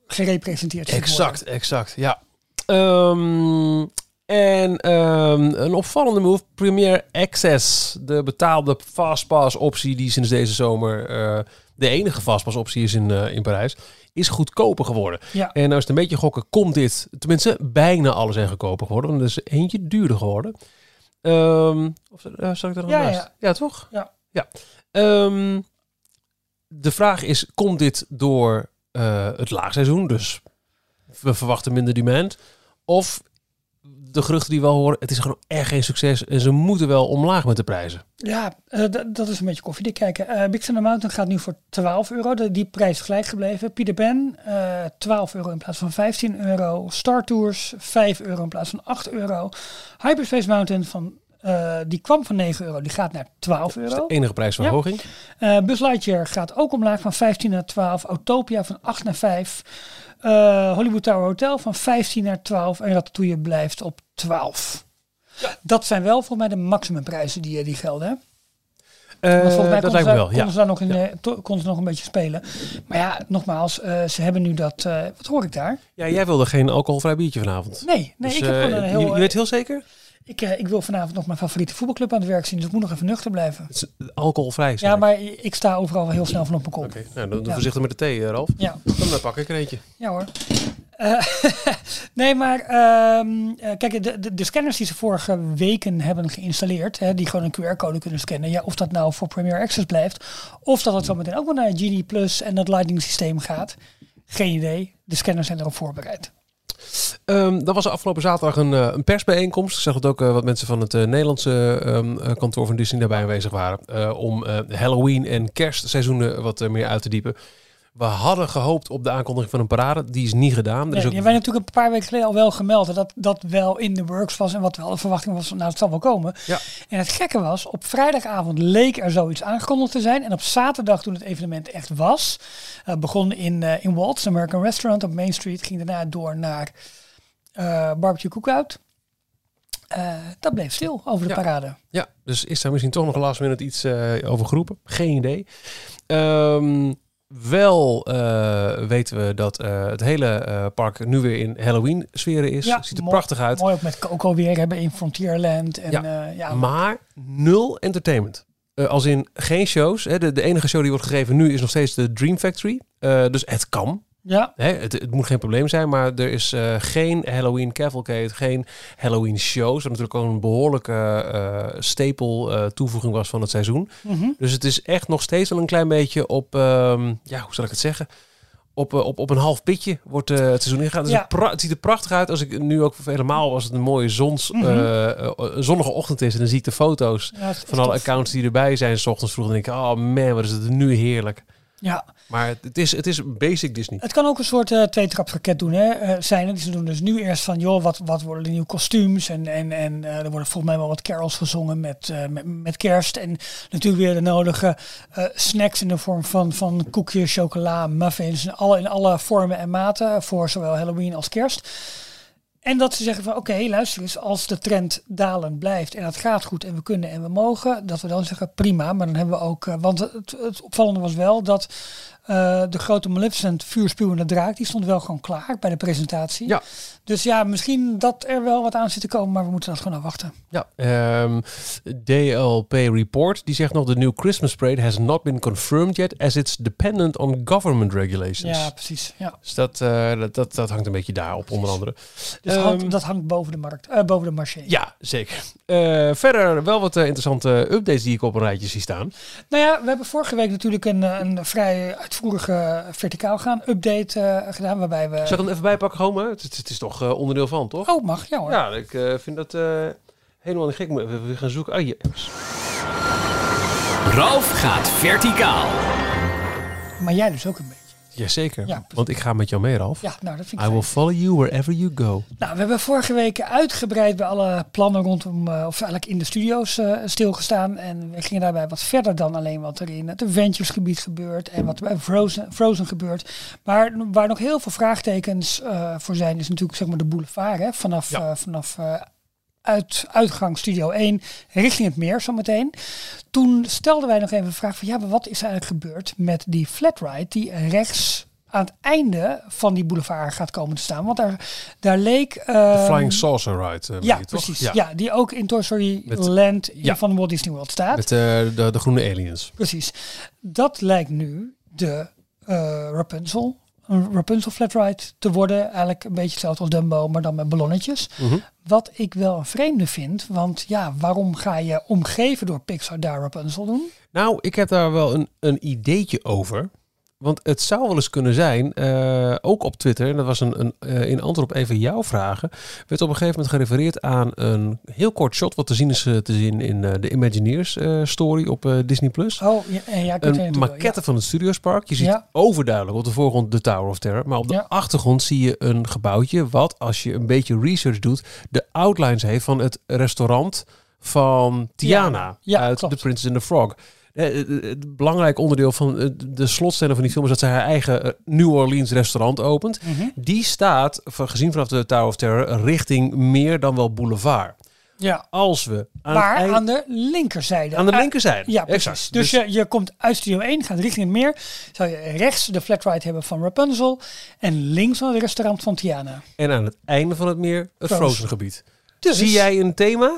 [SPEAKER 3] gerepresenteerd ziet
[SPEAKER 2] Exact, exact, ja. Ehm, en ehm, een opvallende move, Premier Access, de betaalde Fastpass optie die sinds deze zomer eh, de enige Fastpass optie is in, eh, in Parijs, is goedkoper geworden.
[SPEAKER 3] worden. Ja,
[SPEAKER 2] En nou is het een beetje gokken, komt dit, tenminste bijna alle zijn goedkoper geworden, want er is eentje duurder geworden. Ehm of uh, zal ik er nog
[SPEAKER 3] Ja,
[SPEAKER 2] naast?
[SPEAKER 3] ja.
[SPEAKER 2] toch?
[SPEAKER 3] Ja.
[SPEAKER 2] ja. Ehm, de vraag is, komt dit door eh, het laagseizoen, dus we verwachten minder demand, of de geruchten die we al horen, het is gewoon echt geen succes en ze moeten wel omlaag met de prijzen.
[SPEAKER 3] ja d- dat is een beetje koffiedik kijken. Eh Big Thunder Mountain gaat nu voor 12 euro. De, die prijs is gelijk gebleven. Peter Pan, eh 12 euro in plaats van 15 euro. Star Tours, 5 euro in plaats van 8 euro. Hyperspace Mountain, van, eh, die kwam van 9 euro. Die gaat naar 12
[SPEAKER 2] Dat is
[SPEAKER 3] euro.
[SPEAKER 2] de enige prijsverhoging.
[SPEAKER 3] Eh Buzz Lightyear gaat ook omlaag van 15 naar 12. Autopia van 8 naar 5. Eh, Hollywood Tower Hotel van 15 naar 12. En Ratatouille blijft op 12. Dat zijn wel volgens mij de maximumprijzen die, eh, die gelden. Hè?
[SPEAKER 2] Eh,
[SPEAKER 3] Want volgens mij
[SPEAKER 2] dat lijkt me wel,
[SPEAKER 3] konden
[SPEAKER 2] ja.
[SPEAKER 3] ze daar nog, in, to- konden ze nog een beetje spelen. Maar ja, nogmaals, ze hebben nu dat... wat hoor ik daar?
[SPEAKER 2] Ja, jij wilde geen alcoholvrij biertje vanavond.
[SPEAKER 3] Nee, nee
[SPEAKER 2] Dus,
[SPEAKER 3] ik heb gewoon een heel...
[SPEAKER 2] je, je weet heel zeker?
[SPEAKER 3] Ik, eh, ik wil vanavond nog mijn favoriete voetbalclub aan het werk zien. Dus ik moet nog even nuchter blijven.
[SPEAKER 2] Het is alcoholvrij.
[SPEAKER 3] Ja, maar ik sta overal wel heel snel van op mijn kop.
[SPEAKER 2] Oké, nou, dan doe
[SPEAKER 3] Ja.
[SPEAKER 2] voorzichtig met de thee, eh, Ralf.
[SPEAKER 3] Ja.
[SPEAKER 2] Dan eh, pak ik er eentje.
[SPEAKER 3] Ja hoor. Nee, maar ehm, eh, kijk, de, de, de scanners die ze vorige weken hebben geïnstalleerd, hè, die gewoon een QR-code kunnen scannen, ja, of dat nou voor Premier Access blijft, of dat het zo meteen ook wel naar GD Plus en het Lightning systeem gaat, geen idee. De scanners zijn erop voorbereid.
[SPEAKER 2] Ehm dat was afgelopen zaterdag een, eh, een persbijeenkomst. Ik zag dat ook eh, wat mensen van het eh, Nederlandse ehm, eh, kantoor van Disney daarbij aanwezig waren. om Halloween en kerstseizoenen wat meer uit te diepen. We hadden gehoopt op de aankondiging van een parade. Die is niet gedaan. Er
[SPEAKER 3] Nee,
[SPEAKER 2] is
[SPEAKER 3] die
[SPEAKER 2] ook...
[SPEAKER 3] hebben wij natuurlijk een paar weken geleden al wel gemeld dat dat wel in de works was en wat wel de verwachting was van nou het zal wel komen.
[SPEAKER 2] Ja.
[SPEAKER 3] En het gekke was, op vrijdagavond leek er zoiets aangekondigd te zijn en op zaterdag toen het evenement echt was, eh, begon in, eh in Walt's American Restaurant op Main Street, ging daarna door naar eh, Barbecue Cookout. Eh dat bleef stil over de
[SPEAKER 2] Ja.
[SPEAKER 3] parade.
[SPEAKER 2] Ja, dus is daar misschien toch nog last minute iets over geroepen? Geen idee. Ehm, wel eh, weten we dat eh, het hele eh, park nu weer in Halloween sferen is.
[SPEAKER 3] Ja,
[SPEAKER 2] Ziet er
[SPEAKER 3] mooi-
[SPEAKER 2] prachtig uit.
[SPEAKER 3] Mooi ook met Coco weer hebben in Frontierland. En,
[SPEAKER 2] Ja.
[SPEAKER 3] ja,
[SPEAKER 2] Maar nul entertainment. Als in geen shows. Hè. De, de enige show die wordt gegeven nu is nog steeds de Dream Factory. Dus het kan.
[SPEAKER 3] Ja,
[SPEAKER 2] Hè, het, het moet geen probleem zijn, maar er is eh, geen Halloween cavalcade, geen Halloween show. Wat natuurlijk ook een behoorlijke eh stapel eh, toevoeging was van het seizoen.
[SPEAKER 3] mhm.
[SPEAKER 2] Dus het is echt nog steeds wel een klein beetje op, ehm, ja, hoe zal ik het zeggen? Op, op, op een half pitje wordt het seizoen ingegaan. Dus
[SPEAKER 3] Ja.
[SPEAKER 2] het, ziet er prachtig uit. Als ik nu ook helemaal als het een mooie zons,
[SPEAKER 3] Mhm.
[SPEAKER 2] zonnige ochtend is en dan zie ik de foto's
[SPEAKER 3] Ja,
[SPEAKER 2] van alle accounts die erbij zijn, s ochtends vroeg, dan denk ik, oh man, wat is het nu heerlijk.
[SPEAKER 3] Ja,
[SPEAKER 2] Maar het is, het is basic Disney.
[SPEAKER 3] het kan ook een soort eh tweetrapsraket doen, hè, eh, zijn. Ze doen dus nu eerst van, joh, wat, wat worden de nieuwe kostuums? En, en, en eh, er worden volgens mij wel wat carols gezongen met, met, met kerst. En natuurlijk weer de nodige snacks in de vorm van, van koekjes, chocola, muffins. In alle, in alle vormen en maten voor zowel Halloween als kerst. En dat ze zeggen van oké, luister eens, als de trend dalend blijft en het gaat goed en we kunnen en we mogen, dat we dan zeggen prima. Maar dan hebben we ook, eh, want het, het opvallende was wel dat eh, de grote Maleficent vuurspuwende draak, die stond wel gewoon klaar bij de presentatie.
[SPEAKER 2] Ja.
[SPEAKER 3] Dus ja, misschien dat er wel wat aan zit te komen, maar we moeten dat gewoon afwachten.
[SPEAKER 2] Ja, ehm, DLP Report die zegt nog: The new Christmas parade has not been confirmed yet, as it's dependent on government regulations.
[SPEAKER 3] Ja, precies. Ja.
[SPEAKER 2] Dus dat, eh, dat, dat, dat hangt een beetje daarop, onder andere.
[SPEAKER 3] Dus
[SPEAKER 2] Ehm,
[SPEAKER 3] hangt- dat hangt boven de markt, eh, boven de marché.
[SPEAKER 2] Ja, zeker. Verder wel wat interessante updates die ik op een rijtje zie staan.
[SPEAKER 3] Nou ja, we hebben vorige week natuurlijk een, een vrij uitvoerige verticaal gaan update eh, gedaan, waarbij we...
[SPEAKER 2] Zal ik hem even bijpakken, maar? Het, het, het is toch eh, onderdeel van, toch?
[SPEAKER 3] Oh, mag, ja hoor.
[SPEAKER 2] Ja, ik eh, vind dat eh, helemaal niet gek. Even weer gaan zoeken. Oh, hier.
[SPEAKER 1] Ralf gaat verticaal.
[SPEAKER 3] Maar jij dus ook een beetje.
[SPEAKER 2] Jazeker,
[SPEAKER 3] Ja,
[SPEAKER 2] want ik ga met jou mee, Ralf.
[SPEAKER 3] Ja, nou dat vind ik
[SPEAKER 2] I will follow you wherever you go.
[SPEAKER 3] Nou, we hebben vorige week uitgebreid bij alle plannen rondom, eh, of eigenlijk in de studio's eh, stilgestaan. En we gingen daarbij wat verder dan alleen wat er in het Avengers gebied gebeurt en wat er bij Frozen, Frozen gebeurt. Maar waar nog heel veel vraagtekens eh, voor zijn, is natuurlijk zeg maar de boulevard. Hè? Vanaf,
[SPEAKER 2] Ja.
[SPEAKER 3] vanaf uit, uitgang Studio 1 richting het meer zometeen. Toen stelden wij nog even de vraag van ja, maar wat is er eigenlijk gebeurd met die flatride die rechts aan het einde van die boulevard gaat komen te staan. Want daar, daar leek...
[SPEAKER 2] De
[SPEAKER 3] ehm,
[SPEAKER 2] Flying Saucer Ride. eh,
[SPEAKER 3] ja,
[SPEAKER 2] je,
[SPEAKER 3] precies. Ja. die ook in Toy Story
[SPEAKER 2] Met-
[SPEAKER 3] Land
[SPEAKER 2] ja.
[SPEAKER 3] van Walt Disney World staat.
[SPEAKER 2] Met eh, de, de groene aliens.
[SPEAKER 3] Precies. Dat lijkt nu de eh, Rapunzel, een Rapunzel flatride te worden. Eigenlijk een beetje hetzelfde als Dumbo, maar dan met ballonnetjes.
[SPEAKER 2] Mhm.
[SPEAKER 3] Wat ik wel een vreemde vind, want ja, waarom ga je omgeven door Pixar daar Rapunzel doen?
[SPEAKER 2] Nou, ik heb daar wel een, een ideetje over. Want het zou wel eens kunnen zijn, eh, ook op Twitter, en dat was een, een, eh, in antwoord op een van jouw vragen, werd op een gegeven moment gerefereerd aan een heel kort shot, wat te zien is eh, te zien in de Imagineers story op Disney+. Plus.
[SPEAKER 3] Oh, ja, ja ik
[SPEAKER 2] Een maquette van het Studiospark. Je ziet
[SPEAKER 3] Ja.
[SPEAKER 2] overduidelijk op de voorgrond de Tower of Terror. Maar op de
[SPEAKER 3] Ja.
[SPEAKER 2] achtergrond zie je een gebouwtje wat, als je een beetje research doet, de outlines heeft van het restaurant van Tiana.
[SPEAKER 3] Ja,
[SPEAKER 2] uit
[SPEAKER 3] klopt.
[SPEAKER 2] The Princess and the Frog. Eh, Het belangrijk onderdeel van eh, de slotscène van die film is dat zij haar eigen eh, New Orleans restaurant opent.
[SPEAKER 3] Mhm.
[SPEAKER 2] Die staat, gezien vanaf de Tower of Terror, richting meer dan wel boulevard.
[SPEAKER 3] Ja,
[SPEAKER 2] Als we aan,
[SPEAKER 3] maar
[SPEAKER 2] eind-
[SPEAKER 3] aan de linkerzijde.
[SPEAKER 2] aan de linkerzijde.
[SPEAKER 3] Ja, precies.
[SPEAKER 2] exact.
[SPEAKER 3] Dus, je, je komt uit Studio 1, gaat richting het meer. Zou je rechts de flatride hebben van Rapunzel. En links van het restaurant van Tiana.
[SPEAKER 2] En aan het einde van het meer het
[SPEAKER 3] Frozen.
[SPEAKER 2] Frozen gebied.
[SPEAKER 3] Dus,
[SPEAKER 2] Zie jij een thema?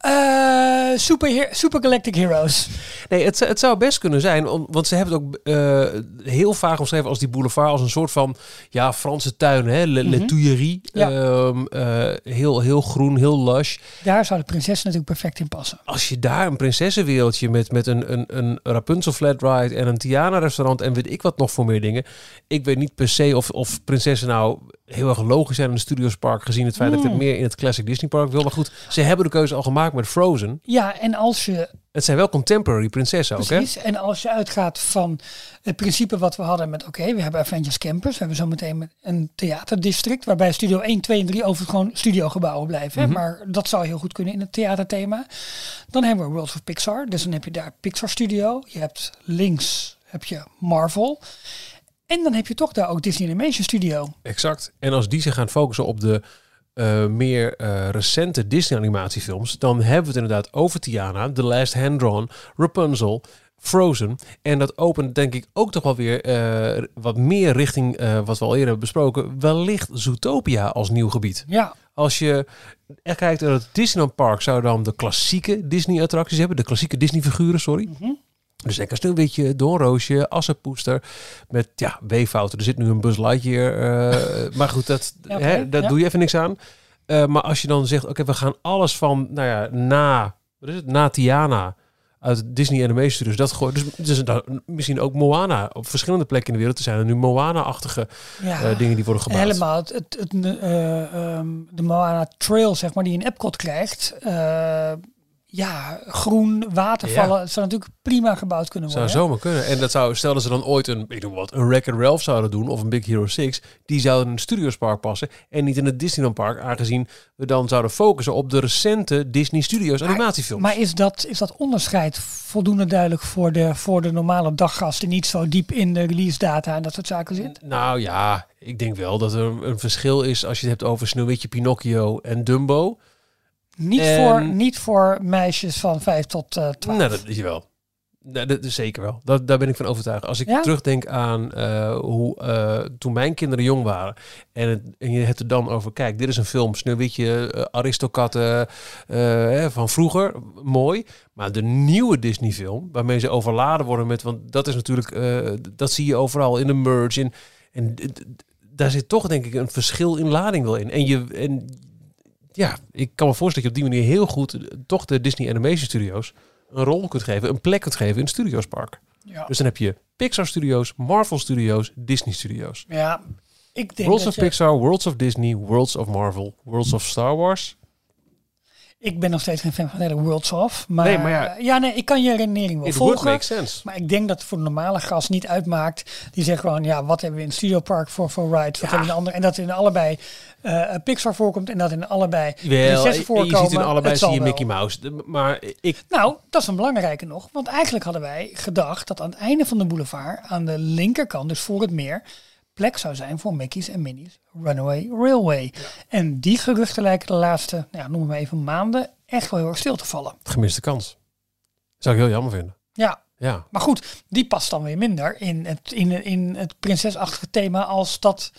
[SPEAKER 3] Eh, super, super Galactic Heroes.
[SPEAKER 2] Nee, het, het zou best kunnen zijn, om, want ze hebben het ook eh, heel vaak omschreven als die boulevard als een soort van ja, Franse tuin, hè, Le, Le. Tuileries.
[SPEAKER 3] Ja.
[SPEAKER 2] Eh, heel, heel groen, heel lush.
[SPEAKER 3] Daar zou de prinses natuurlijk perfect in passen.
[SPEAKER 2] Als je daar een prinsessenwereldje met, met een, een, een Rapunzel flat ride en een Tiana restaurant en weet ik wat nog voor meer dingen. Ik weet niet per se of, of prinsessen nou heel erg logisch zijn in een Studiospark gezien het feit dat ik het
[SPEAKER 3] Mm.
[SPEAKER 2] meer in het Classic Disney Park wil. Maar goed, ze hebben de keuze al gemaakt met Frozen.
[SPEAKER 3] Ja, en als je
[SPEAKER 2] Het zijn wel contemporary prinsessen ook, hè?
[SPEAKER 3] Precies. En als je uitgaat van het principe wat we hadden met, oké, we hebben Avengers Campus, we hebben zometeen met een theaterdistrict, waarbij Studio 1, 2 en 3 over gewoon studiogebouwen blijven.
[SPEAKER 2] Mhm.
[SPEAKER 3] Maar dat zou heel goed kunnen in het theaterthema. Dan hebben we World of Pixar, dus dan heb je daar Pixar Studio. Je hebt links heb je Marvel. En dan heb je toch daar ook Disney Animation Studio.
[SPEAKER 2] Exact. En als die zich gaan focussen op de eh, meer eh, recente Disney-animatiefilms, dan hebben we het inderdaad over Tiana, The Last Hand Drawn, Rapunzel, Frozen. En dat opent denk ik ook toch wel weer eh, wat meer richting wat we al eerder hebben besproken, wellicht Zootopia als nieuw gebied.
[SPEAKER 3] Ja,
[SPEAKER 2] Als je echt kijkt naar het Disneyland Park, zou dan de klassieke Disney-attracties hebben, de klassieke Disney-figuren, sorry.
[SPEAKER 3] Mhm.
[SPEAKER 2] Dus denk aan Sneeuwwitje, Doornroosje, Assenpoester. Met ja, weeffouten. Er zit nu een Buzz Lightyear. eh maar goed, dat,
[SPEAKER 3] Ja,
[SPEAKER 2] hè, daar
[SPEAKER 3] ja.
[SPEAKER 2] doe je even niks aan. Eh, maar als je dan zegt, oké, we gaan alles van, nou ja, na, wat is het, na Tiana uit Disney Animation Studios. Dat gooien. Dus, dus dan misschien ook Moana. Op verschillende plekken in de wereld zijn er nu Moana-achtige
[SPEAKER 3] Ja.
[SPEAKER 2] eh, dingen die worden gebouwd.
[SPEAKER 3] Helemaal. Het, het, het, eh, ehm, de Moana Trail, zeg maar, die je in Epcot krijgt. Ja, groen, watervallen.
[SPEAKER 2] Ja.
[SPEAKER 3] Het zou natuurlijk prima gebouwd kunnen
[SPEAKER 2] Zou
[SPEAKER 3] worden.
[SPEAKER 2] zomaar kunnen. En dat zou, stel dat ze dan ooit een, ik noem wat, een Wreck-It Ralph zouden doen of een Big Hero 6, die zouden in een Studiospark passen en niet in het Disneyland Park, aangezien we dan zouden focussen op de recente Disney Studios animatiefilms.
[SPEAKER 3] Maar is dat, is dat onderscheid voldoende duidelijk voor de, voor de normale daggast die niet zo diep in de release data en dat soort zaken zit?
[SPEAKER 2] nou ja, ik denk wel dat er een verschil is als je het hebt over Sneeuwwitje, Pinocchio en Dumbo.
[SPEAKER 3] Niet,
[SPEAKER 2] En-
[SPEAKER 3] voor, niet voor meisjes van 5 tot eh 12.
[SPEAKER 2] Nou, dat is je wel. Nee, dat is zeker wel. Dat, daar ben ik van overtuigd. Als ik
[SPEAKER 3] Ja?
[SPEAKER 2] terugdenk aan eh, hoe eh, toen mijn kinderen jong waren en, het, en je hebt er dan over, kijk, dit is een film, Sneeuwwitje, uh, hè, van vroeger, mooi. Maar de nieuwe Disney film, waarmee ze overladen worden met, want dat is natuurlijk, dat zie je overal in de merge. In, en daar zit toch denk ik een verschil in lading wel in. En je, en ja, ik kan me voorstellen dat je op die manier heel goed eh, toch de Disney Animation Studios een rol kunt geven, een plek kunt geven in het Studiospark.
[SPEAKER 3] Ja.
[SPEAKER 2] Dus dan heb je Pixar Studios, Marvel Studios, Disney Studios.
[SPEAKER 3] ja, ik denk
[SPEAKER 2] Worlds of
[SPEAKER 3] je-
[SPEAKER 2] Pixar, Worlds of Disney, Worlds of Marvel, Worlds of Star Wars.
[SPEAKER 3] Ik ben nog steeds geen fan van de hele Worlds of. Maar,
[SPEAKER 2] Nee, maar ja-
[SPEAKER 3] ja, nee, ik kan je redenering wel volgen.
[SPEAKER 2] sense.
[SPEAKER 3] Maar ik denk dat het voor de normale gast niet uitmaakt. Die zegt gewoon, ja, wat hebben we in Studio Park voor, voor rides? Wat hebben we in de andere? En dat in allebei eh, Pixar voorkomt en dat in allebei
[SPEAKER 2] Wel,
[SPEAKER 3] prinsessen
[SPEAKER 2] je ziet in allebei zie je
[SPEAKER 3] wel.
[SPEAKER 2] Mickey Mouse. De- Maar ik,
[SPEAKER 3] Nou, dat is een belangrijke nog. Want eigenlijk hadden wij gedacht dat aan het einde van de boulevard, aan de linkerkant, dus voor het meer, plek zou zijn voor Mickey's en Minnie's Runaway Railway. En die geruchten lijken de laatste, ja, noem maar even maanden, echt wel heel erg stil te vallen.
[SPEAKER 2] gemiste kans. Zou ik heel jammer vinden.
[SPEAKER 3] Ja,
[SPEAKER 2] Ja.
[SPEAKER 3] maar goed, die past dan weer minder in het, in, in het prinsesachtige thema als dat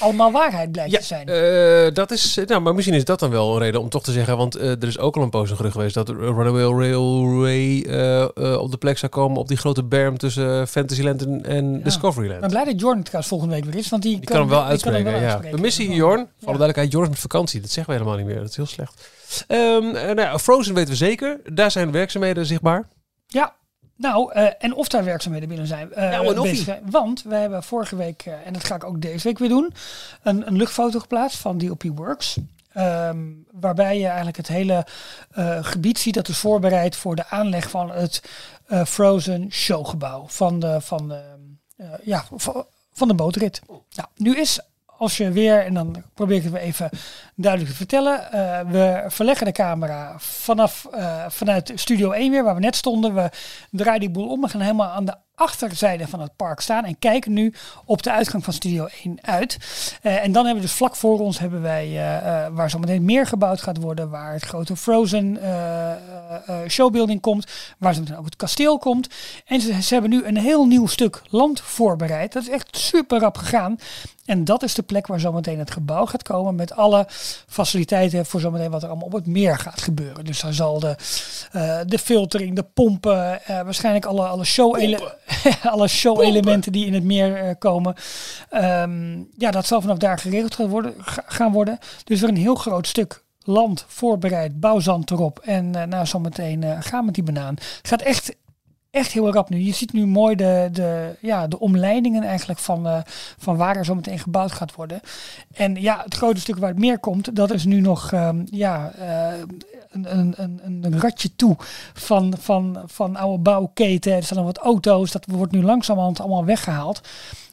[SPEAKER 3] allemaal waarheid blijkt
[SPEAKER 2] Ja,
[SPEAKER 3] te zijn.
[SPEAKER 2] eh, dat is, nou, maar misschien is dat dan wel een reden om toch te zeggen, want eh, er is ook al een poos een gerucht geweest dat Runaway Railway eh, eh, op de plek zou komen op die grote berm tussen Fantasyland en, en
[SPEAKER 3] Ja.
[SPEAKER 2] Discoveryland.
[SPEAKER 3] Ik ben blij dat Jordan trouwens volgende week weer is, want die,
[SPEAKER 2] Die kan hem wel uitspreken.
[SPEAKER 3] wel
[SPEAKER 2] ja.
[SPEAKER 3] uitspreken.
[SPEAKER 2] We missen Jorn. Voor de duidelijkheid, Jorn is met vakantie. Dat zeggen we helemaal niet meer. Dat is heel slecht. Ehm, eh, nou Frozen weten we zeker. Daar zijn werkzaamheden zichtbaar.
[SPEAKER 3] Ja, nou, eh, en of daar werkzaamheden binnen zijn. eh,
[SPEAKER 2] Nou, en of
[SPEAKER 3] bezig
[SPEAKER 2] ie.
[SPEAKER 3] zijn. Want we hebben vorige week, eh, en dat ga ik ook deze week weer doen, een, een luchtfoto geplaatst van DOP Works. Ehm, waarbij je eigenlijk het hele gebied ziet dat is voorbereid voor de aanleg van het Frozen showgebouw van de, van de, ja, van, van de bootrit. Nou, nu is als je weer, en dan probeer ik het even duidelijk te vertellen. eh, we verleggen de camera vanaf, eh, vanuit Studio 1 weer, waar we net stonden. We draaien die boel om. We gaan helemaal aan de achterzijde van het park staan en kijken nu op de uitgang van Studio 1 uit. Eh, en dan hebben we dus vlak voor ons hebben wij, waar zo meteen meer gebouwd gaat worden, waar het grote Frozen showbuilding komt, waar zo meteen ook het kasteel komt. En ze, ze hebben nu een heel nieuw stuk land voorbereid. Dat is echt super rap gegaan. En dat is de plek waar zometeen het gebouw gaat komen met alle faciliteiten voor zometeen wat er allemaal op het meer gaat gebeuren. Dus daar zal de, eh, de filtering, de pompen, eh, waarschijnlijk alle, alle show alle show-elementen die in het meer eh, komen. Ehm, ja, dat zal vanaf daar geregeld gaan worden, ga- gaan worden. Dus weer een heel groot stuk land voorbereid, bouwzand erop. En eh nou, zometeen eh, gaan we met die banaan. Het gaat echt, echt heel rap nu. Je ziet nu mooi de, de, ja, de omleidingen eigenlijk van, eh, van waar er zometeen gebouwd gaat worden. En ja, het grote stuk waar het meer komt, dat is nu nog ehm, ja, eh, een, een, een, een ratje toe van, van, van oude bouwketen. Er staan nog wat auto's. Dat wordt nu langzamerhand allemaal weggehaald.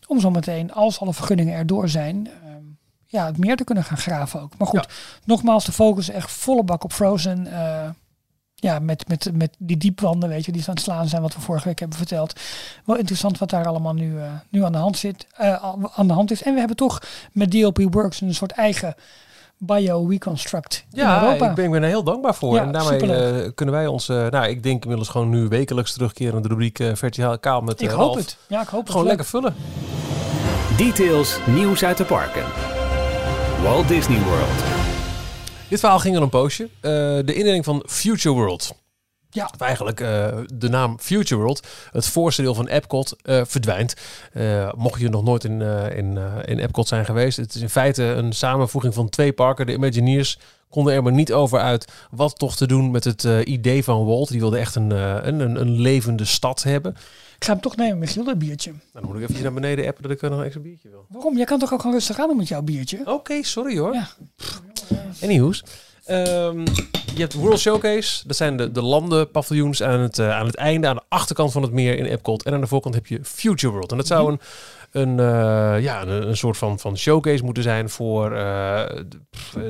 [SPEAKER 3] Om zometeen, als alle vergunningen erdoor zijn, ehm, ja, het meer te kunnen gaan graven ook. Maar goed, nogmaals, de focus echt volle bak op Frozen. eh, ja, met, met, met die diepwanden, weet je, die aan het slaan zijn, wat we vorige week hebben verteld. Wel interessant wat daar allemaal nu, eh, nu aan de hand zit, eh, al- aan de hand is. En we hebben toch met DLP Works een soort eigen bio-reconstruct in
[SPEAKER 2] Ja,
[SPEAKER 3] Europa.
[SPEAKER 2] ik ben, ik ben er heel dankbaar voor.
[SPEAKER 3] Ja,
[SPEAKER 2] en daarmee eh, kunnen wij ons, nou, ik denk inmiddels gewoon nu wekelijks terugkeren naar de rubriek eh, Verticaal Kaal met
[SPEAKER 3] ik hoop
[SPEAKER 2] Ralf.
[SPEAKER 3] het. Ja, ik hoop het.
[SPEAKER 2] Gewoon
[SPEAKER 3] Leuk.
[SPEAKER 2] lekker vullen.
[SPEAKER 1] Details, nieuws uit de parken. Walt Disney World.
[SPEAKER 2] Dit verhaal ging al een poosje. Eh, de indeling van Future World.
[SPEAKER 3] Ja.
[SPEAKER 2] Of eigenlijk eh, de naam Future World, het voorste deel van Epcot, eh, verdwijnt. Mocht je nog nooit in, in, in Epcot zijn geweest. Het is in feite een samenvoeging van twee parken. De Imagineers konden er maar niet over uit wat toch te doen met het idee van Walt. Die wilde echt een, een, een, een levende stad hebben.
[SPEAKER 3] Ik ga hem toch nemen, Michiel, dat biertje.
[SPEAKER 2] Nou, dan moet ik even naar beneden appen dat ik er nog een extra biertje wil.
[SPEAKER 3] Waarom? Jij kan toch ook gewoon rustig aan doen met jouw biertje?
[SPEAKER 2] Oké, sorry hoor.
[SPEAKER 3] Ja.
[SPEAKER 2] Anyhoes. Ehm, je hebt World Showcase. Dat zijn de, de landenpaviljoens aan het, eh, aan het einde, aan de achterkant van het meer in Epcot. En aan de voorkant heb je Future World. En dat zou een, een, eh, ja, een, een soort van, van showcase moeten zijn voor eh,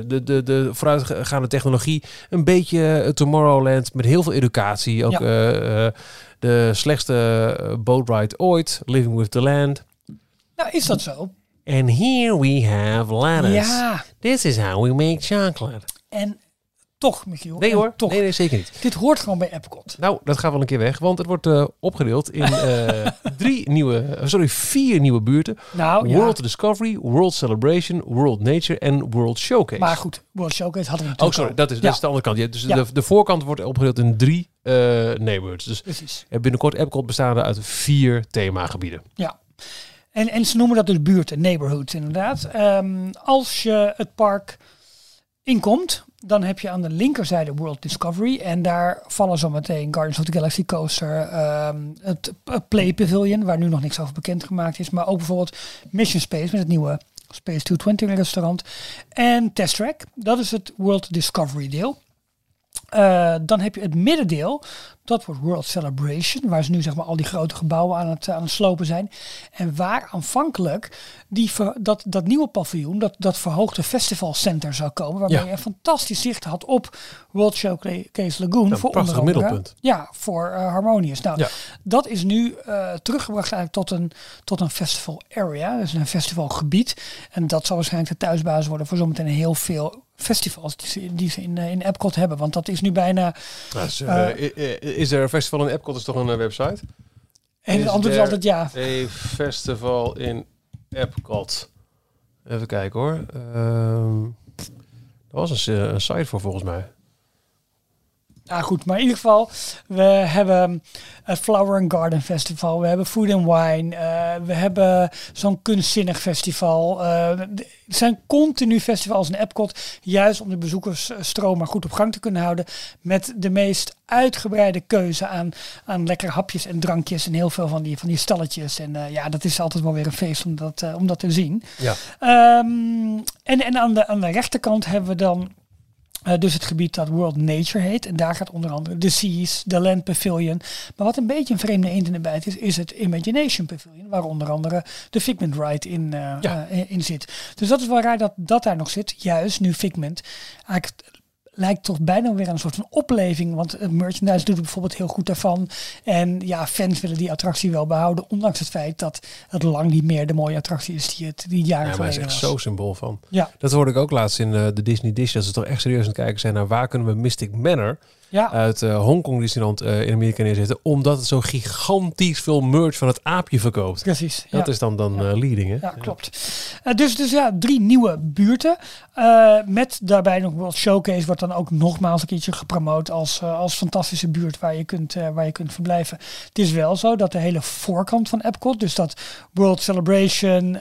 [SPEAKER 2] de, de, de vooruitgaande technologie. Een beetje Tomorrowland met heel veel educatie. Ook
[SPEAKER 3] Ja.
[SPEAKER 2] de slechtste eh, boatride ooit, Living with the Land.
[SPEAKER 3] Nou, is dat zo?
[SPEAKER 2] And here we have ladders.
[SPEAKER 3] Ja.
[SPEAKER 2] This is how we make chocolate.
[SPEAKER 3] En toch, Michiel.
[SPEAKER 2] Nee hoor,
[SPEAKER 3] Toch.
[SPEAKER 2] nee, nee, zeker niet.
[SPEAKER 3] Dit hoort gewoon bij Epcot.
[SPEAKER 2] Nou, dat gaat wel een keer weg, want het wordt eh, opgedeeld in eh, drie nieuwe, eh, sorry, vier nieuwe buurten.
[SPEAKER 3] Nou, ja.
[SPEAKER 2] World Discovery, World Celebration, World Nature en World Showcase.
[SPEAKER 3] Maar goed, World Showcase hadden we
[SPEAKER 2] oh,
[SPEAKER 3] natuurlijk
[SPEAKER 2] sorry,
[SPEAKER 3] al.
[SPEAKER 2] dat is, dat is de andere kant. Ja, dus de, de voorkant wordt opgedeeld in drie eh neighborhoods. Dus
[SPEAKER 3] Precies.
[SPEAKER 2] binnenkort Epcot bestaande uit vier themagebieden.
[SPEAKER 3] Ja. En, ze noemen dat dus buurten, neighborhoods inderdaad. Ehm, als je het park inkomt, dan heb je aan de linkerzijde World Discovery. En daar vallen zo meteen Guardians of the Galaxy Coaster, ehm, het Play Pavilion, waar nu nog niks over bekendgemaakt is. Maar ook bijvoorbeeld Mission Space met het nieuwe Space 220 restaurant. En Test Track, dat is het World Discovery deel. Eh, dan heb je het middendeel, dat wordt World Celebration, waar ze nu zeg maar al die grote gebouwen aan het, aan het slopen zijn. En waar aanvankelijk die dat, dat nieuwe paviljoen, dat, dat verhoogde festivalcenter zou komen, waarbij
[SPEAKER 2] Ja.
[SPEAKER 3] je een fantastisch zicht had op World Showcase Lagoon.
[SPEAKER 2] Een
[SPEAKER 3] voor
[SPEAKER 2] prachtig
[SPEAKER 3] onder andere-
[SPEAKER 2] middelpunt.
[SPEAKER 3] Ja, voor Harmonious. Nou,
[SPEAKER 2] Ja.
[SPEAKER 3] dat is nu eh, teruggebracht eigenlijk tot een, tot een festival area, dus een festivalgebied. En dat zal waarschijnlijk de thuisbasis worden voor zometeen heel veel festivals die ze, die ze in, eh, in Epcot hebben. Want dat is nu bijna...
[SPEAKER 2] Dus, is er een festival in Epcot? is toch een website?
[SPEAKER 3] En het antwoord is altijd ja.
[SPEAKER 2] A festival in Epcot. Even kijken hoor. Ehm er was een, een site voor volgens mij.
[SPEAKER 3] Nou goed, maar in ieder geval, we hebben het Flower and Garden Festival, we hebben Food and Wine, eh, we hebben zo'n kunstzinnig festival. Eh, er zijn continu festivals in Epcot, juist om de bezoekersstroom maar goed op gang te kunnen houden, met de meest uitgebreide keuze aan, aan lekkere hapjes en drankjes en heel veel van die, van die stalletjes. En eh, ja, dat is altijd wel weer een feest om dat, eh, om dat te zien.
[SPEAKER 2] Ja.
[SPEAKER 3] Ehm, en en aan, de, aan de rechterkant hebben we dan eh, dus het gebied dat World Nature heet. En daar gaat onder andere de Seas, de Land Pavilion. Maar wat een beetje een vreemde eend in de bijt is, is het Imagination Pavilion. Waar onder andere de Figment Ride in, eh,
[SPEAKER 2] Ja.
[SPEAKER 3] eh, in zit. Dus dat is wel raar dat dat daar nog zit. Juist nu Figment eigenlijk lijkt toch bijna weer een soort van opleving. Want het merchandise doet bijvoorbeeld heel goed daarvan. En ja, fans willen die attractie wel behouden. Ondanks het feit dat het lang niet meer de mooie attractie is die het die jaren
[SPEAKER 2] Ja, maar hij is
[SPEAKER 3] geleden
[SPEAKER 2] echt
[SPEAKER 3] was.
[SPEAKER 2] zo symbool van.
[SPEAKER 3] Ja,
[SPEAKER 2] Dat hoorde ik ook laatst in eh, de Disney Dish. Dat ze toch echt serieus aan het kijken zijn naar waar kunnen we Mystic Manor
[SPEAKER 3] ja.
[SPEAKER 2] uit eh, Hongkong Disneyland eh, in Amerika neerzetten. Omdat het zo gigantisch veel merch van het aapje verkoopt.
[SPEAKER 3] precies.
[SPEAKER 2] Dat
[SPEAKER 3] ja.
[SPEAKER 2] is dan, dan
[SPEAKER 3] Ja.
[SPEAKER 2] eh, leading hè?
[SPEAKER 3] Ja, klopt. Dus, dus ja, drie nieuwe buurten. Met daarbij nog World Showcase wordt dan ook nogmaals een keertje gepromoot als, als fantastische buurt waar je, kunt, waar je kunt verblijven. Het is wel zo dat de hele voorkant van Epcot, dus dat World Celebration,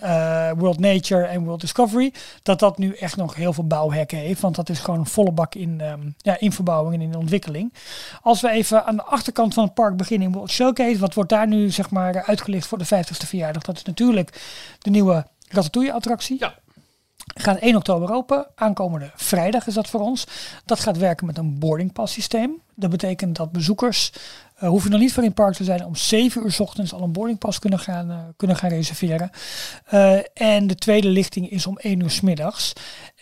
[SPEAKER 3] World Nature en World Discovery, dat dat nu echt nog heel veel bouwhekken heeft. Want dat is gewoon een volle bak in, ehm, ja, in verbouwing en in ontwikkeling. Als we even aan de achterkant van het park beginnen in World Showcase, wat wordt daar nu zeg maar uitgelicht voor de 50ste verjaardag? Dat is natuurlijk de nieuwe Ratatouille-attractie. Gaat 1 oktober open. Aankomende vrijdag is dat voor ons. Dat gaat werken met een boarding pass systeem. Dat betekent dat bezoekers eh hoeven nog niet voor in park te zijn om 7 uur 's ochtends al een boarding pass kunnen gaan, eh, kunnen gaan reserveren. Eh, en de tweede lichting is om 1 uur 's middags.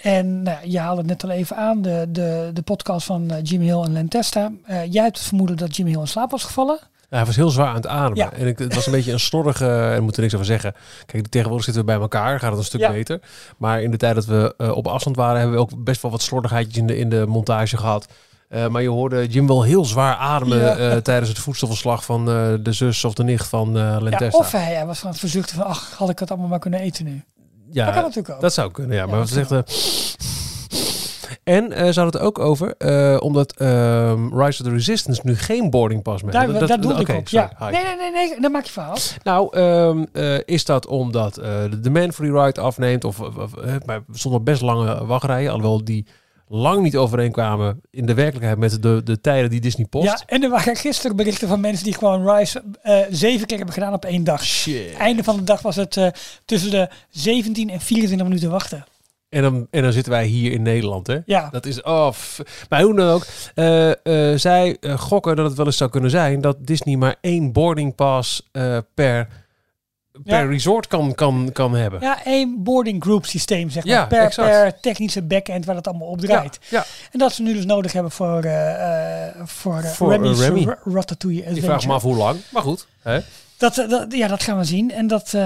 [SPEAKER 3] En nou, je haalde het net al even aan, de, de, de podcast van Jim Hill en Len Testa. Eh, jij hebt het vermoeden dat Jim Hill in slaap was gevallen.
[SPEAKER 2] Ja, hij was heel zwaar aan het ademen.
[SPEAKER 3] Ja.
[SPEAKER 2] En ik, het was een beetje een slordige, en ik moet er niks over zeggen. Kijk, tegenwoordig zitten we bij elkaar, gaat het een stuk
[SPEAKER 3] Ja.
[SPEAKER 2] beter. Maar in de tijd dat we eh, op afstand waren, hebben we ook best wel wat slordigheidjes in de, in de montage gehad. Eh, maar je hoorde Jim wel heel zwaar ademen
[SPEAKER 3] Ja.
[SPEAKER 2] eh, tijdens het voedselverslag van de zus of de nicht van eh
[SPEAKER 3] Ja,
[SPEAKER 2] Lentesta.
[SPEAKER 3] of hij, hij was van het verzuchten van, ach, had ik het allemaal maar kunnen eten nu.
[SPEAKER 2] Ja,
[SPEAKER 3] dat kan natuurlijk ook.
[SPEAKER 2] Dat zou kunnen, ja. Maar
[SPEAKER 3] dat
[SPEAKER 2] wat zegt En eh, ze hadden het ook over, eh, omdat ehm, Rise of the Resistance nu geen boarding pass meer heeft.
[SPEAKER 3] daar
[SPEAKER 2] Dat- oké,
[SPEAKER 3] ik op.
[SPEAKER 2] sorry,
[SPEAKER 3] Ja. Nee, nee, nee, nee, dan maak je verhaal.
[SPEAKER 2] Nou, ehm, eh, is dat omdat de demand for the ride afneemt? Of, of, maar er stonden best lange wachtrijen, alhoewel die lang niet overeenkwamen in de werkelijkheid met de, de tijden die Disney post.
[SPEAKER 3] Ja, en er waren gisteren berichten van mensen die gewoon Rise zeven keer hebben gedaan op één dag.
[SPEAKER 2] Shit.
[SPEAKER 3] Einde van de dag was het tussen de 17 en 24 minuten wachten.
[SPEAKER 2] En dan, en dan zitten wij hier in Nederland, hè?
[SPEAKER 3] Ja,
[SPEAKER 2] Dat is, oh, f- maar hoe dan ook. eh, eh, zij eh, gokken dat het wel eens zou kunnen zijn dat Disney maar één boarding pass per, per
[SPEAKER 3] Ja.
[SPEAKER 2] resort kan, kan, kan hebben.
[SPEAKER 3] ja één boarding group systeem zeg maar.
[SPEAKER 2] Ja,
[SPEAKER 3] per,
[SPEAKER 2] exact.
[SPEAKER 3] per technische backend waar het allemaal op draait.
[SPEAKER 2] ja.
[SPEAKER 3] En dat ze nu dus nodig hebben voor, voor,
[SPEAKER 2] Voor,
[SPEAKER 3] Remy's
[SPEAKER 2] Remy.
[SPEAKER 3] Ra- Ratatouille
[SPEAKER 2] Ik
[SPEAKER 3] Adventure.
[SPEAKER 2] vraag me af hoe lang, maar goed. Hè?
[SPEAKER 3] Dat, eh, dat, ja, dat gaan we zien. En dat, eh,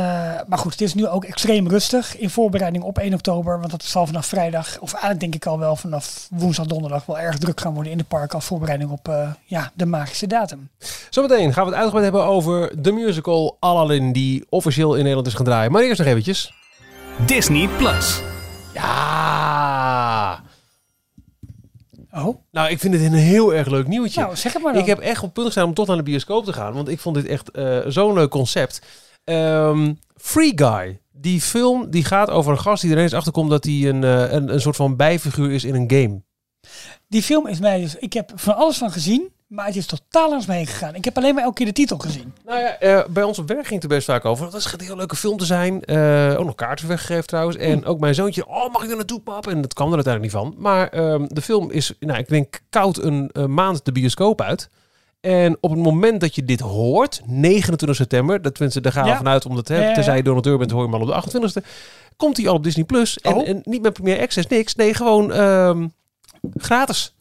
[SPEAKER 3] maar goed, het is nu ook extreem rustig in voorbereiding op 1 oktober. Want dat zal vanaf vrijdag, of eigenlijk denk ik al wel vanaf woensdag, donderdag wel erg druk gaan worden in de park als voorbereiding op eh, ja, de magische datum.
[SPEAKER 2] Zometeen gaan we het uitgebreid hebben over de musical Aladdin die officieel in Nederland is gaan draaien. Maar eerst nog eventjes.
[SPEAKER 1] Disney Plus.
[SPEAKER 2] Ja!
[SPEAKER 3] Oh,
[SPEAKER 2] Nou, ik vind dit een heel erg leuk nieuwtje.
[SPEAKER 3] nou zeg het maar dan.
[SPEAKER 2] Ik heb echt op punt gestaan om tot naar de bioscoop te gaan. Want ik vond dit echt eh, zo'n leuk concept. Ehm, Free Guy. Die film die gaat over een gast die er ineens achterkomt dat hij een, eh, een, een soort van bijfiguur is in een game.
[SPEAKER 3] Die film is mij dus, ik heb van alles van gezien, maar het is totaal langs me heen gegaan. Ik heb alleen maar elke keer de titel gezien.
[SPEAKER 2] Nou ja, eh, bij ons op werk ging het er best vaak over. Dat gaat een heel leuke film te zijn. Eh, ook nog kaarten weggegeven trouwens. En ook mijn zoontje, oh mag ik er naartoe pap? En dat kwam er uiteindelijk niet van. Maar ehm, de film is, nou ik denk koud een, maand de bioscoop uit. En op het moment dat je dit hoort, 29 september, dat tenminste, daar gaan
[SPEAKER 3] Ja.
[SPEAKER 2] vanuit, omdat hè, tenzij je donateur bent, hoor je al op de 28e. Komt hij al op Disney Plus. En,
[SPEAKER 3] Oh.
[SPEAKER 2] en niet met Premier Access, niks. Nee, gewoon ehm, gratis.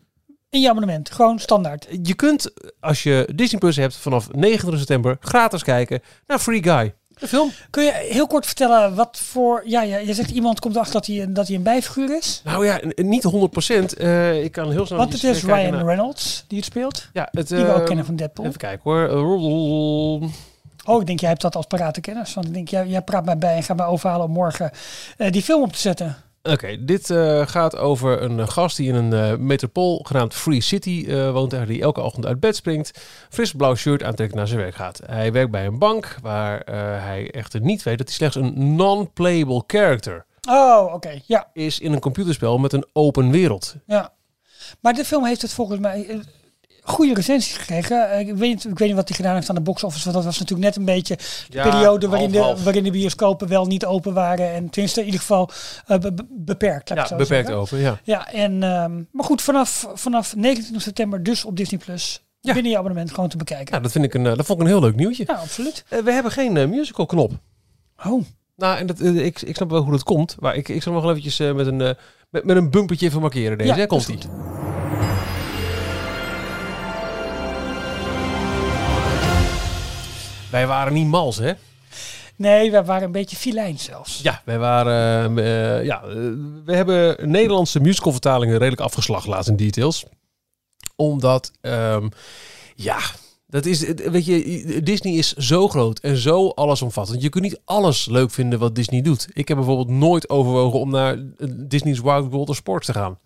[SPEAKER 3] In je abonnement, gewoon standaard.
[SPEAKER 2] Je kunt, als je Disney Plus hebt, vanaf 29 september gratis kijken naar Free Guy. De film.
[SPEAKER 3] Kun je heel kort vertellen wat voor, ja, ja je zegt iemand komt erachter dat hij, een- dat hij een bijfiguur is?
[SPEAKER 2] Nou ja, niet 100%. Eh ik kan heel snel...
[SPEAKER 3] Want het is
[SPEAKER 2] kijken
[SPEAKER 3] Ryan
[SPEAKER 2] naar-
[SPEAKER 3] Reynolds die het speelt.
[SPEAKER 2] Ja, het,
[SPEAKER 3] Die we ook
[SPEAKER 2] eh,
[SPEAKER 3] kennen van Deadpool.
[SPEAKER 2] Even kijken hoor. Eh,
[SPEAKER 3] Oh, ik denk jij hebt dat als parate kennis. Want ik denk, jij, jij praat mij bij en gaat mij overhalen om morgen eh, die film op te zetten.
[SPEAKER 2] Oké, dit eh, gaat over een eh, gast die in een eh, metropool genaamd Free City woont. En die elke ochtend uit bed springt, fris blauw shirt aantrekt naar zijn werk gaat. Hij werkt bij een bank waar hij echter niet weet dat hij slechts een non-playable character
[SPEAKER 3] Oh, oké. Ja,
[SPEAKER 2] is in een computerspel met een open wereld.
[SPEAKER 3] ja. Maar de film heeft het volgens mij goede recensies gekregen. Eh, ik, weet, niet- ik weet niet wat hij gedaan heeft aan de box office. Want dat was natuurlijk net een beetje de periode waarin de, waarin de bioscopen wel niet open waren. En tenminste in ieder geval eh, be- be- beperkt.
[SPEAKER 2] Ja, beperkt
[SPEAKER 3] zeggen.
[SPEAKER 2] open, ja.
[SPEAKER 3] Ja, en, ehm, maar goed, vanaf, vanaf 29 september dus op Disney Plus.
[SPEAKER 2] Ja.
[SPEAKER 3] Binnen je abonnement gewoon te bekijken.
[SPEAKER 2] Nou, dat, vind ik een, eh, dat vond ik een heel leuk nieuwtje.
[SPEAKER 3] Ja, absoluut.
[SPEAKER 2] We hebben geen musical knop.
[SPEAKER 3] Oh,
[SPEAKER 2] Nou, en dat, ik, ik snap wel hoe dat komt. Maar ik, ik zal nog wel eventjes met, een, met, met een bumpertje even markeren deze.
[SPEAKER 3] Ja,
[SPEAKER 2] hè? Wij waren niet mals, hè?
[SPEAKER 3] nee, we waren een beetje filijn zelfs.
[SPEAKER 2] Ja, wij waren... eh, eh, ja, eh, we hebben Nederlandse musicalvertalingen redelijk afgeslacht laatst in details. Omdat, ehm, ja... Dat is, weet je, Disney is zo groot en zo allesomvattend. Je kunt niet alles leuk vinden wat Disney doet. Ik heb bijvoorbeeld nooit overwogen om naar eh, Disney's Wild World of Sports te gaan.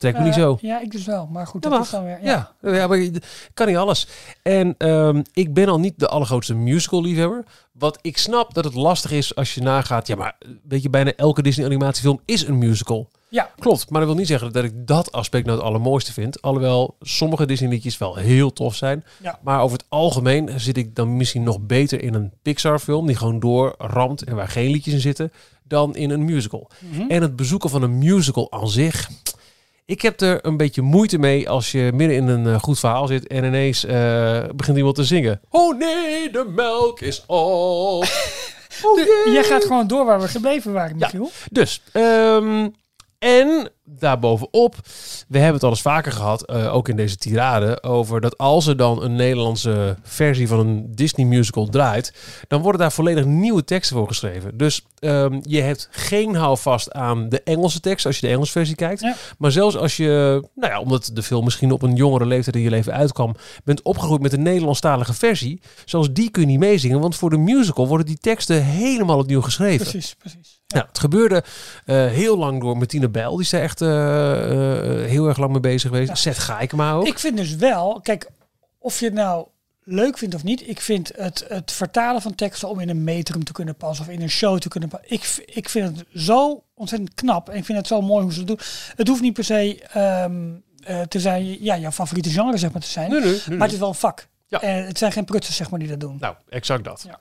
[SPEAKER 2] Trek me niet
[SPEAKER 3] Eh,
[SPEAKER 2] zo.
[SPEAKER 3] Ja, ik dus wel. Maar goed,
[SPEAKER 2] Dat
[SPEAKER 3] is dan weer... Ja.
[SPEAKER 2] Ja, ja. maar kan niet alles. En ehm, ik ben al niet de allergrootste musical liefhebber. Wat ik snap dat het lastig is als je nagaat. Ja, maar weet je, bijna elke Disney animatiefilm is een musical.
[SPEAKER 3] Ja.
[SPEAKER 2] Klopt, maar dat wil niet zeggen dat ik dat aspect nou het allermooiste vind. Alhoewel sommige Disney liedjes wel heel tof zijn.
[SPEAKER 3] Ja.
[SPEAKER 2] Maar over het algemeen zit ik dan misschien nog beter in een Pixar film. Die gewoon doorramt en waar geen liedjes in zitten. Dan in een musical.
[SPEAKER 3] Mhm.
[SPEAKER 2] En het bezoeken van een musical aan zich. Ik heb er een beetje moeite mee als je midden in een eh, goed verhaal zit en ineens eh, begint iemand te zingen. Oh nee, de melk is op. Oh nee.
[SPEAKER 3] Jij gaat gewoon door waar we gebleven waren,
[SPEAKER 2] Ja.
[SPEAKER 3] Michiel.
[SPEAKER 2] Dus, ehm, en daarbovenop, we hebben het al eens vaker gehad, eh, ook in deze tirade, over dat als er dan een Nederlandse versie van een Disney musical draait, dan worden daar volledig nieuwe teksten voor geschreven. Dus ehm, je hebt geen houvast aan de Engelse tekst als je de Engelse versie kijkt.
[SPEAKER 3] Ja.
[SPEAKER 2] Maar zelfs als je, nou ja, omdat de film misschien op een jongere leeftijd in je leven uitkwam, bent opgegroeid met een Nederlandstalige versie, zelfs die kun je niet meezingen, want voor de musical worden die teksten helemaal opnieuw geschreven.
[SPEAKER 3] Precies, precies.
[SPEAKER 2] Ja, het gebeurde eh, heel lang door Martine Bijl. Die zei echt echt eh, eh, heel erg lang mee bezig geweest.
[SPEAKER 3] Ja.
[SPEAKER 2] Seth Gaikema ook.
[SPEAKER 3] Ik vind dus wel, kijk, of je het nou leuk vindt of niet, ik vind het, het vertalen van teksten om in een metrum te kunnen passen of in een show te kunnen passen. Ik, ik vind het zo ontzettend knap en ik vind het zo mooi hoe ze het doen. Het hoeft niet per se ehm, eh, te zijn, ja, jouw favoriete genre zeg maar te zijn,
[SPEAKER 2] Nee, nee, nee,
[SPEAKER 3] maar het is wel een vak.
[SPEAKER 2] Ja.
[SPEAKER 3] En het zijn geen prutsers zeg maar die dat doen.
[SPEAKER 2] Nou, exact dat.
[SPEAKER 3] Ja.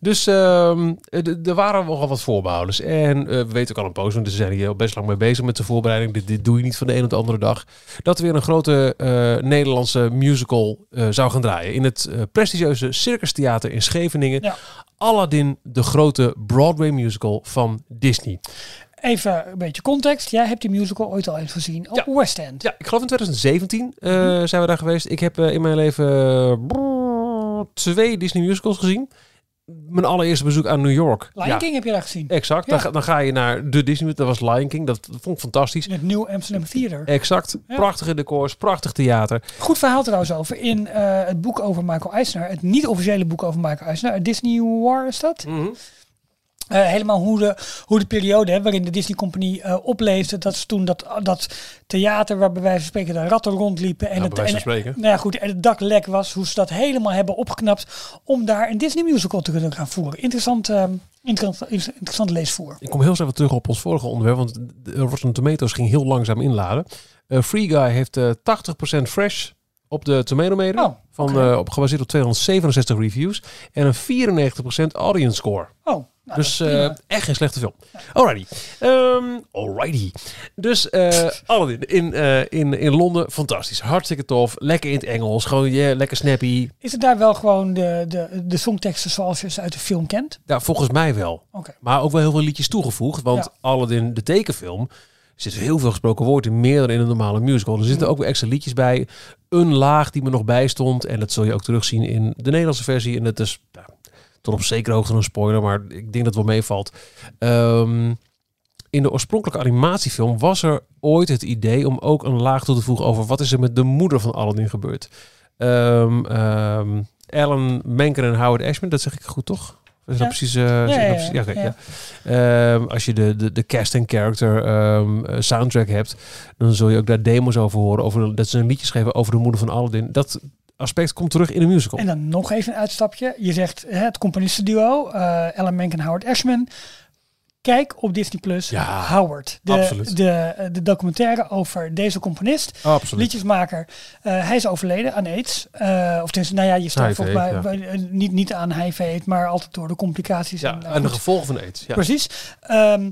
[SPEAKER 2] Dus ehm, eh, er waren nogal wat voorbehouders. En eh, we weten ook al een poos, want ze zijn hier al best lang mee bezig met de voorbereiding. Dit, dit doe je niet van de een op de andere dag. Dat er weer een grote eh, Nederlandse musical eh, zou gaan draaien. In het prestigieuze Circus Theater in Scheveningen.
[SPEAKER 3] Ja.
[SPEAKER 2] Aladdin, de grote Broadway musical van Disney.
[SPEAKER 3] Even een beetje context. Jij hebt die musical ooit al eens gezien op
[SPEAKER 2] Ja.
[SPEAKER 3] West End.
[SPEAKER 2] Ja, ik geloof in 2017 eh,
[SPEAKER 3] Mhm.
[SPEAKER 2] zijn we daar geweest. Ik heb in mijn leven brrr, twee Disney musicals gezien. Mijn allereerste bezoek aan New York.
[SPEAKER 3] Lion
[SPEAKER 2] Ja,
[SPEAKER 3] King heb je daar gezien.
[SPEAKER 2] Exact.
[SPEAKER 3] Ja.
[SPEAKER 2] Dan, ga, dan ga je naar de Disney. Dat was Lion King. Dat vond ik fantastisch.
[SPEAKER 3] In het New Amsterdam Theater.
[SPEAKER 2] Exact.
[SPEAKER 3] Ja.
[SPEAKER 2] Prachtige decors, prachtig theater.
[SPEAKER 3] Goed verhaal trouwens over. In eh, het boek over Michael Eisner, het niet-officiële boek over Michael Eisner, Disney War is dat? Eh, helemaal hoe de, hoe de periode hè, waarin de Disney Company eh, opleefde. Dat is toen dat, dat theater waar bij wijze van spreken de ratten rondliepen. En,
[SPEAKER 2] Ja,
[SPEAKER 3] het, en, nou ja, goed, en het dak lek was. Hoe ze dat helemaal hebben opgeknapt om daar een Disney musical te kunnen gaan voeren. Interessant, eh, interessant, interessant leesvoer.
[SPEAKER 2] Ik kom heel weer terug op ons vorige onderwerp. Want de Rotten Tomatoes ging heel langzaam inladen. Eh, Free Guy heeft eh 80% fresh op de Tomatometer.
[SPEAKER 3] Oh,
[SPEAKER 2] van,
[SPEAKER 3] oké.
[SPEAKER 2] eh, op, gebaseerd op 267 reviews. En een 94% audience score.
[SPEAKER 3] Oh, nou,
[SPEAKER 2] dus eh, echt geen slechte film. Alrighty. Ehm, alrighty. Dus eh Aladdin in, in, in Londen, fantastisch. Hartstikke tof. Lekker in het Engels. Gewoon yeah, lekker snappy.
[SPEAKER 3] Is het daar wel gewoon de, de, de songteksten zoals je ze uit de film kent?
[SPEAKER 2] Ja, volgens mij wel.
[SPEAKER 3] Oké.
[SPEAKER 2] Maar ook wel heel veel liedjes toegevoegd. Want
[SPEAKER 3] Ja.
[SPEAKER 2] Aladdin, de tekenfilm, zit heel veel gesproken woord in. Meer dan in een normale musical. Er zitten ook weer extra liedjes bij. Een laag die me nog bij stond. En dat zul je ook terugzien in de Nederlandse versie. En dat is nou, tot op zekere hoogte een spoiler. Maar ik denk dat het wel meevalt. Ehm, in de oorspronkelijke animatiefilm was er ooit het idee om ook een laag toe te voegen over wat is er met de moeder van Aladdin gebeurd. Ehm ehm Alan Menken en Howard Ashman, dat zeg ik goed toch? Is dat
[SPEAKER 3] Ja.
[SPEAKER 2] precies? eh. Ehm, als je de, de, de cast en character ehm, eh, soundtrack hebt, dan zul je ook daar demos over horen. Over, dat ze een liedje schrijven over de moeder van Aladdin. Dat aspect komt terug in de musical.
[SPEAKER 3] En dan nog even een uitstapje. Je zegt hè, het componistenduo, eh Alan Menken en Howard Ashman. Kijk op Disney Plus
[SPEAKER 2] Ja,
[SPEAKER 3] Howard. De,
[SPEAKER 2] absoluut.
[SPEAKER 3] De, eh, de documentaire over deze componist,
[SPEAKER 2] Absoluut.
[SPEAKER 3] liedjesmaker. Eh, hij is overleden aan AIDS. Eh, of tenminste, nou ja, je
[SPEAKER 2] HIV,
[SPEAKER 3] volgens mij niet, niet aan HIV, maar altijd door de complicaties.
[SPEAKER 2] Ja,
[SPEAKER 3] en,
[SPEAKER 2] en de gevolgen van aids. Ja.
[SPEAKER 3] Precies. Ehm,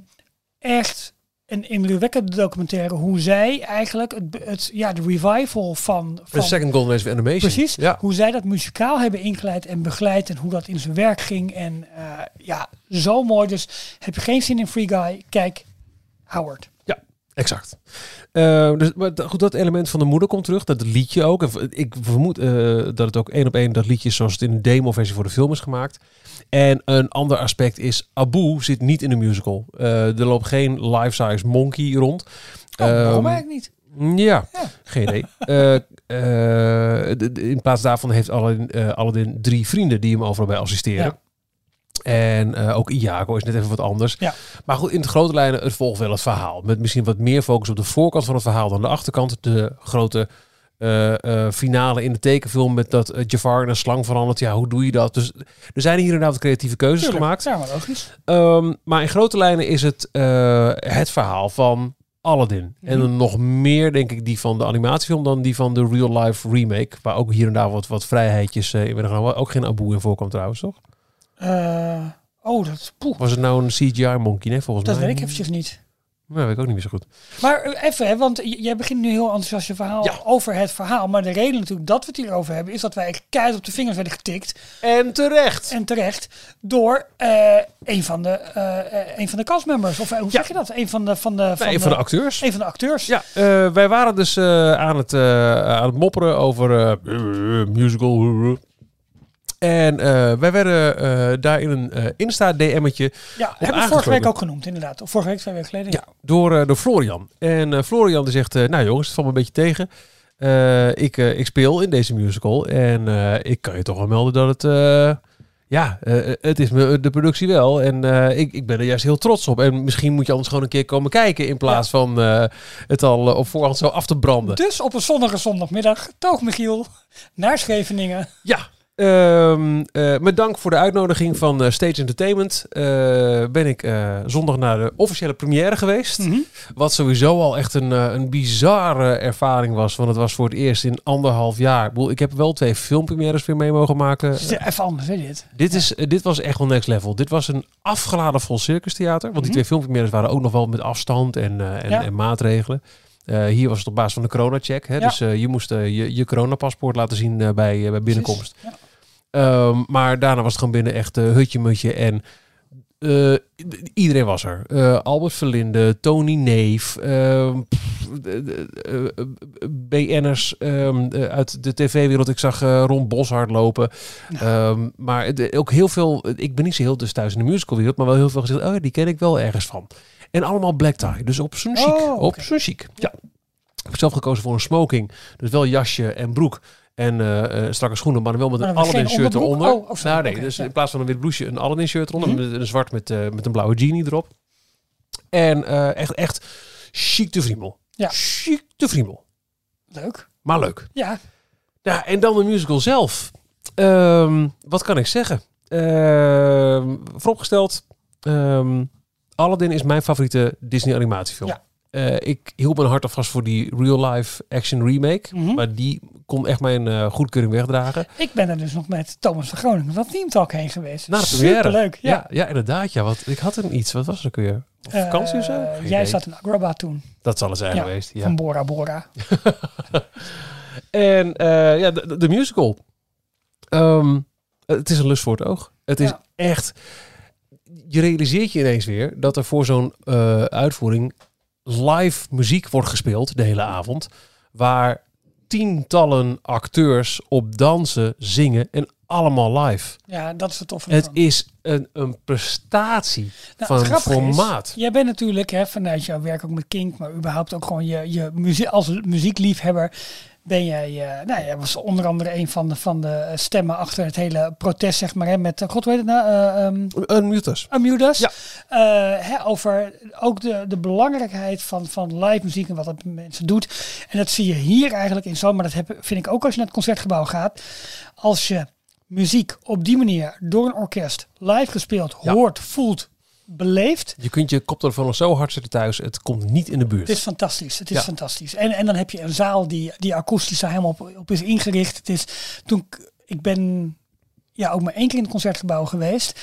[SPEAKER 3] echt een indrukwekkende documentaire hoe zij eigenlijk het, het, ja, de revival van,
[SPEAKER 2] De second golden race of animation.
[SPEAKER 3] Precies.
[SPEAKER 2] Ja.
[SPEAKER 3] Hoe zij dat muzikaal hebben ingeleid en begeleid en hoe dat in zijn werk ging. En eh, ja, zo mooi. Dus heb je geen zin in Free Guy? Kijk, Howard.
[SPEAKER 2] Exact. Eh, dus, maar goed, dat element van de moeder komt terug. Dat liedje ook. Ik vermoed eh, dat het ook één op één dat liedje is zoals het in de demo-versie voor de film is gemaakt. En een ander aspect is, Abu zit niet in de musical. Eh, er loopt geen life-size monkey rond.
[SPEAKER 3] Oh, waarom
[SPEAKER 2] Ehm,
[SPEAKER 3] eigenlijk niet?
[SPEAKER 2] Ja,
[SPEAKER 3] Ja.
[SPEAKER 2] geen idee. In plaats daarvan heeft Aladdin, Aladdin drie vrienden die hem overal bij assisteren.
[SPEAKER 3] Ja.
[SPEAKER 2] En eh, ook Iago is net even wat anders.
[SPEAKER 3] Ja.
[SPEAKER 2] Maar goed, in de grote lijnen, het volgt wel het verhaal. Met misschien wat meer focus op de voorkant van het verhaal dan de achterkant. De grote eh, eh, finale in de tekenfilm met dat Jafar in een slang verandert. Ja, hoe doe je dat? Dus er zijn hier inderdaad wat creatieve keuzes
[SPEAKER 3] Tuurlijk.
[SPEAKER 2] gemaakt.
[SPEAKER 3] Ja, maar logisch.
[SPEAKER 2] Ehm, maar in grote lijnen is het het verhaal van Aladdin. En dan nog meer, denk ik, die van de animatiefilm dan die van de real-life remake. Waar ook hier en daar wat, wat vrijheidjes in werden genomen. Ook geen Abu in voorkwam trouwens, toch?
[SPEAKER 3] Eh, oh, dat, poeh,
[SPEAKER 2] Was het nou een CGI-monkey? Volgens
[SPEAKER 3] dat
[SPEAKER 2] mij.
[SPEAKER 3] weet ik eventjes niet.
[SPEAKER 2] Nee, weet ik ook niet meer zo goed.
[SPEAKER 3] Maar eh, even, hè, want jij begint nu heel enthousiast je verhaal
[SPEAKER 2] Ja.
[SPEAKER 3] over het verhaal. Maar de reden natuurlijk dat we het hierover hebben, is dat wij keihard op de vingers werden getikt.
[SPEAKER 2] En terecht!
[SPEAKER 3] En terecht door eh, een, van de, een van de castmembers. Of hoe zeg je dat? Een van de, van de, van
[SPEAKER 2] een van de acteurs.
[SPEAKER 3] een van de acteurs.
[SPEAKER 2] Ja, wij waren dus aan, het, aan het mopperen over musical. En eh, wij werden eh, daar in een eh Insta-DM'tje
[SPEAKER 3] Ja, hebben we vorige week ook genoemd, inderdaad. Of vorige week, twee weken geleden.
[SPEAKER 2] Ja, door, door Florian. En Florian die zegt, nou jongens, het valt me een beetje tegen. Ik, ik speel in deze musical en ik kan je toch wel melden dat het, Ja, het is me de productie wel. En ik, ik ben er juist heel trots op. En misschien moet je anders gewoon een keer komen kijken. In plaats van het al op voorhand zo af te branden.
[SPEAKER 3] Dus op een zonnige zondagmiddag, toog Michiel, naar Scheveningen.
[SPEAKER 2] Ja. Eh, met dank voor de uitnodiging van eh, Stage Entertainment eh, ben ik zondag naar de officiële première geweest.
[SPEAKER 3] Mhm.
[SPEAKER 2] Wat sowieso al echt een, een bizarre ervaring was. Want het was voor het eerst in anderhalf jaar. Ik, bedoel, ik heb wel twee filmpremières weer mee mogen maken.
[SPEAKER 3] Het is Even anders, hè, dit.
[SPEAKER 2] Dit, is, dit was echt wel next level. Dit was een afgeladen vol circustheater. Want die twee filmpremières waren ook nog wel met afstand en, en,
[SPEAKER 3] Ja.
[SPEAKER 2] en maatregelen. Hier was het op basis van de corona-check.
[SPEAKER 3] Ja.
[SPEAKER 2] Dus je moest je, je coronapaspoort laten zien bij, bij binnenkomst.
[SPEAKER 3] Precies,
[SPEAKER 2] Ehm, maar daarna was het gewoon binnen echt eh, hutje-mutje. En eh, iedereen was er. Eh, Albert Verlinde, Tony Neef, ehm, pff, BN'ers ehm, eh, uit de tv-wereld. Ik zag Ron Boshart lopen. Maar ook heel veel... Ik ben niet zo heel dus thuis in de musicalwereld, maar wel heel veel gezegd... Oh, ja, die ken ik wel ergens van. En allemaal black tie. Dus op zijn chic.
[SPEAKER 3] Oh.
[SPEAKER 2] Op zijn chic. Ja. Ik heb zelf gekozen voor een smoking. Dus wel jasje en broek. En eh, eh, strakke schoenen, maar dan wel met een Aladdin shirt eronder.
[SPEAKER 3] Oh, oh,
[SPEAKER 2] nou, nee, dus
[SPEAKER 3] ja.
[SPEAKER 2] in plaats van een wit blouseje een Aladdin shirt eronder.
[SPEAKER 3] Mhm.
[SPEAKER 2] Met een zwart met, eh, met een blauwe genie erop. En echt, echt chic de vriemel.
[SPEAKER 3] Ja.
[SPEAKER 2] Chic de vriemel.
[SPEAKER 3] Leuk.
[SPEAKER 2] Maar leuk.
[SPEAKER 3] Ja,
[SPEAKER 2] Ja, en dan de musical zelf. Ehm, wat kan ik zeggen? Ehm vooropgesteld, ehm Aladdin is mijn favoriete Disney animatiefilm.
[SPEAKER 3] Ja.
[SPEAKER 2] Eh, ik hield mijn hart alvast voor die real-life action remake.
[SPEAKER 3] Mhm.
[SPEAKER 2] Maar die kon echt mijn eh, goedkeuring wegdragen.
[SPEAKER 3] ik ben er dus nog met Thomas van Groningen van Team Talk heen geweest.
[SPEAKER 2] Na de.
[SPEAKER 3] Superleuk, ja.
[SPEAKER 2] Ja, ja, inderdaad. Ja, wat, ik had een iets. Wat was het ook weer? Op vakantie of zo?
[SPEAKER 3] Eh,
[SPEAKER 2] Geen
[SPEAKER 3] jij zat in Agrabah toen,
[SPEAKER 2] Dat zal het zijn
[SPEAKER 3] Ja,
[SPEAKER 2] geweest. Ja.
[SPEAKER 3] van Bora Bora.
[SPEAKER 2] En eh, ja, de, musical. Ehm, het is een lust voor het oog. Het is
[SPEAKER 3] Ja.
[SPEAKER 2] echt... Je realiseert je ineens weer dat er voor zo'n eh, uitvoering live muziek wordt gespeeld de hele avond. Waar tientallen acteurs op dansen, zingen en allemaal live.
[SPEAKER 3] Ja, dat is het toffe
[SPEAKER 2] Het is een, een prestatie
[SPEAKER 3] Nou,
[SPEAKER 2] van
[SPEAKER 3] het grappige is,
[SPEAKER 2] formaat.
[SPEAKER 3] jij bent natuurlijk hè, vanuit jouw werk ook met Kink, maar überhaupt ook gewoon je, je muziek, als muziekliefhebber ben jij, eh, nou, jij was onder andere een van de, van de stemmen achter het hele protest, zeg maar, hè, met, eh, god weet het nou, eh, ehm,
[SPEAKER 2] Een mutus.
[SPEAKER 3] Unmute Us.
[SPEAKER 2] Ja.
[SPEAKER 3] Eh, hè, over ook de, de belangrijkheid van, van live muziek en wat het met mensen doet. En dat zie je hier eigenlijk in zo, maar dat heb, vind ik ook als je naar het concertgebouw gaat. Als je muziek op die manier door een orkest live gespeeld
[SPEAKER 2] Ja.
[SPEAKER 3] hoort, voelt, beleeft.
[SPEAKER 2] Je kunt je koptelefoon nog zo hard zetten thuis. Het komt niet in de buurt.
[SPEAKER 3] Het is fantastisch. Het is
[SPEAKER 2] Ja.
[SPEAKER 3] fantastisch. En, en dan heb je een zaal die, die akoestisch daar helemaal op, op is ingericht. Het is toen ik, ben ja ook maar één keer in het concertgebouw geweest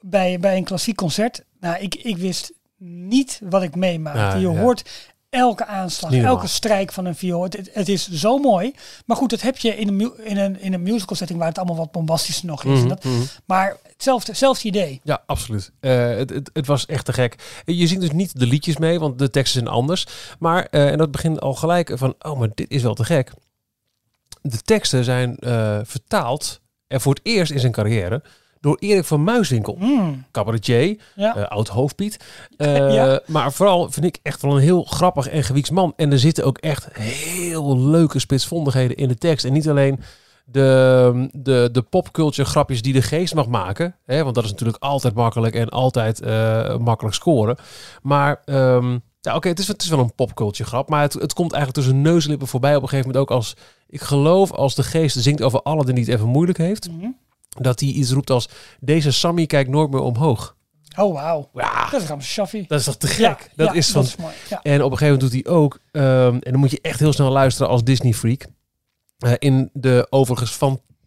[SPEAKER 3] bij, bij een klassiek concert. Nou, ik, ik wist niet wat ik meemaakte. Je
[SPEAKER 2] ja.
[SPEAKER 3] hoort elke aanslag, elke strijk van een viool. Het, is zo mooi. Maar goed, dat heb je in een, in een, in een musical setting waar het allemaal wat bombastischer nog is.
[SPEAKER 2] Mhm,
[SPEAKER 3] dat,
[SPEAKER 2] mhm.
[SPEAKER 3] maar hetzelfde, hetzelfde idee.
[SPEAKER 2] Ja, absoluut. Eh, het, het, het was echt te gek. Je ziet dus niet de liedjes mee, want de teksten zijn anders. Maar, eh, en dat begint al gelijk van, oh, maar dit is wel te gek. De teksten zijn eh, vertaald, en voor het eerst in zijn carrière, door Erik van Muiswinkel.
[SPEAKER 3] Mm,
[SPEAKER 2] Cabaretier,
[SPEAKER 3] ja.
[SPEAKER 2] eh, oud hoofdpiet. Eh,
[SPEAKER 3] Ja.
[SPEAKER 2] Maar vooral vind ik echt wel een heel grappig en gewieks man. En er zitten ook echt heel leuke spitsvondigheden in de tekst. En niet alleen de, de, de popculture grapjes die de geest mag maken. Hè, want dat is natuurlijk altijd makkelijk en altijd eh, makkelijk scoren. Maar ehm, ja, oké, het, is, het is wel een popculture grap. Maar het, het komt eigenlijk tussen neuslippen voorbij op een gegeven moment ook als... Ik geloof als de geest zingt over Aladdin die het even moeilijk heeft.
[SPEAKER 3] Mhm.
[SPEAKER 2] Dat hij iets roept als... Deze Sammy kijkt nooit meer omhoog.
[SPEAKER 3] Oh, wauw.
[SPEAKER 2] Ja,
[SPEAKER 3] Dat is Ramses Shaffi.
[SPEAKER 2] dat is toch te gek?
[SPEAKER 3] Ja,
[SPEAKER 2] dat
[SPEAKER 3] ja,
[SPEAKER 2] is van...
[SPEAKER 3] dat is mooi. Ja.
[SPEAKER 2] En op een gegeven moment doet hij ook... ehm, en dan moet je echt heel snel luisteren als Disney freak. eh, in de overigens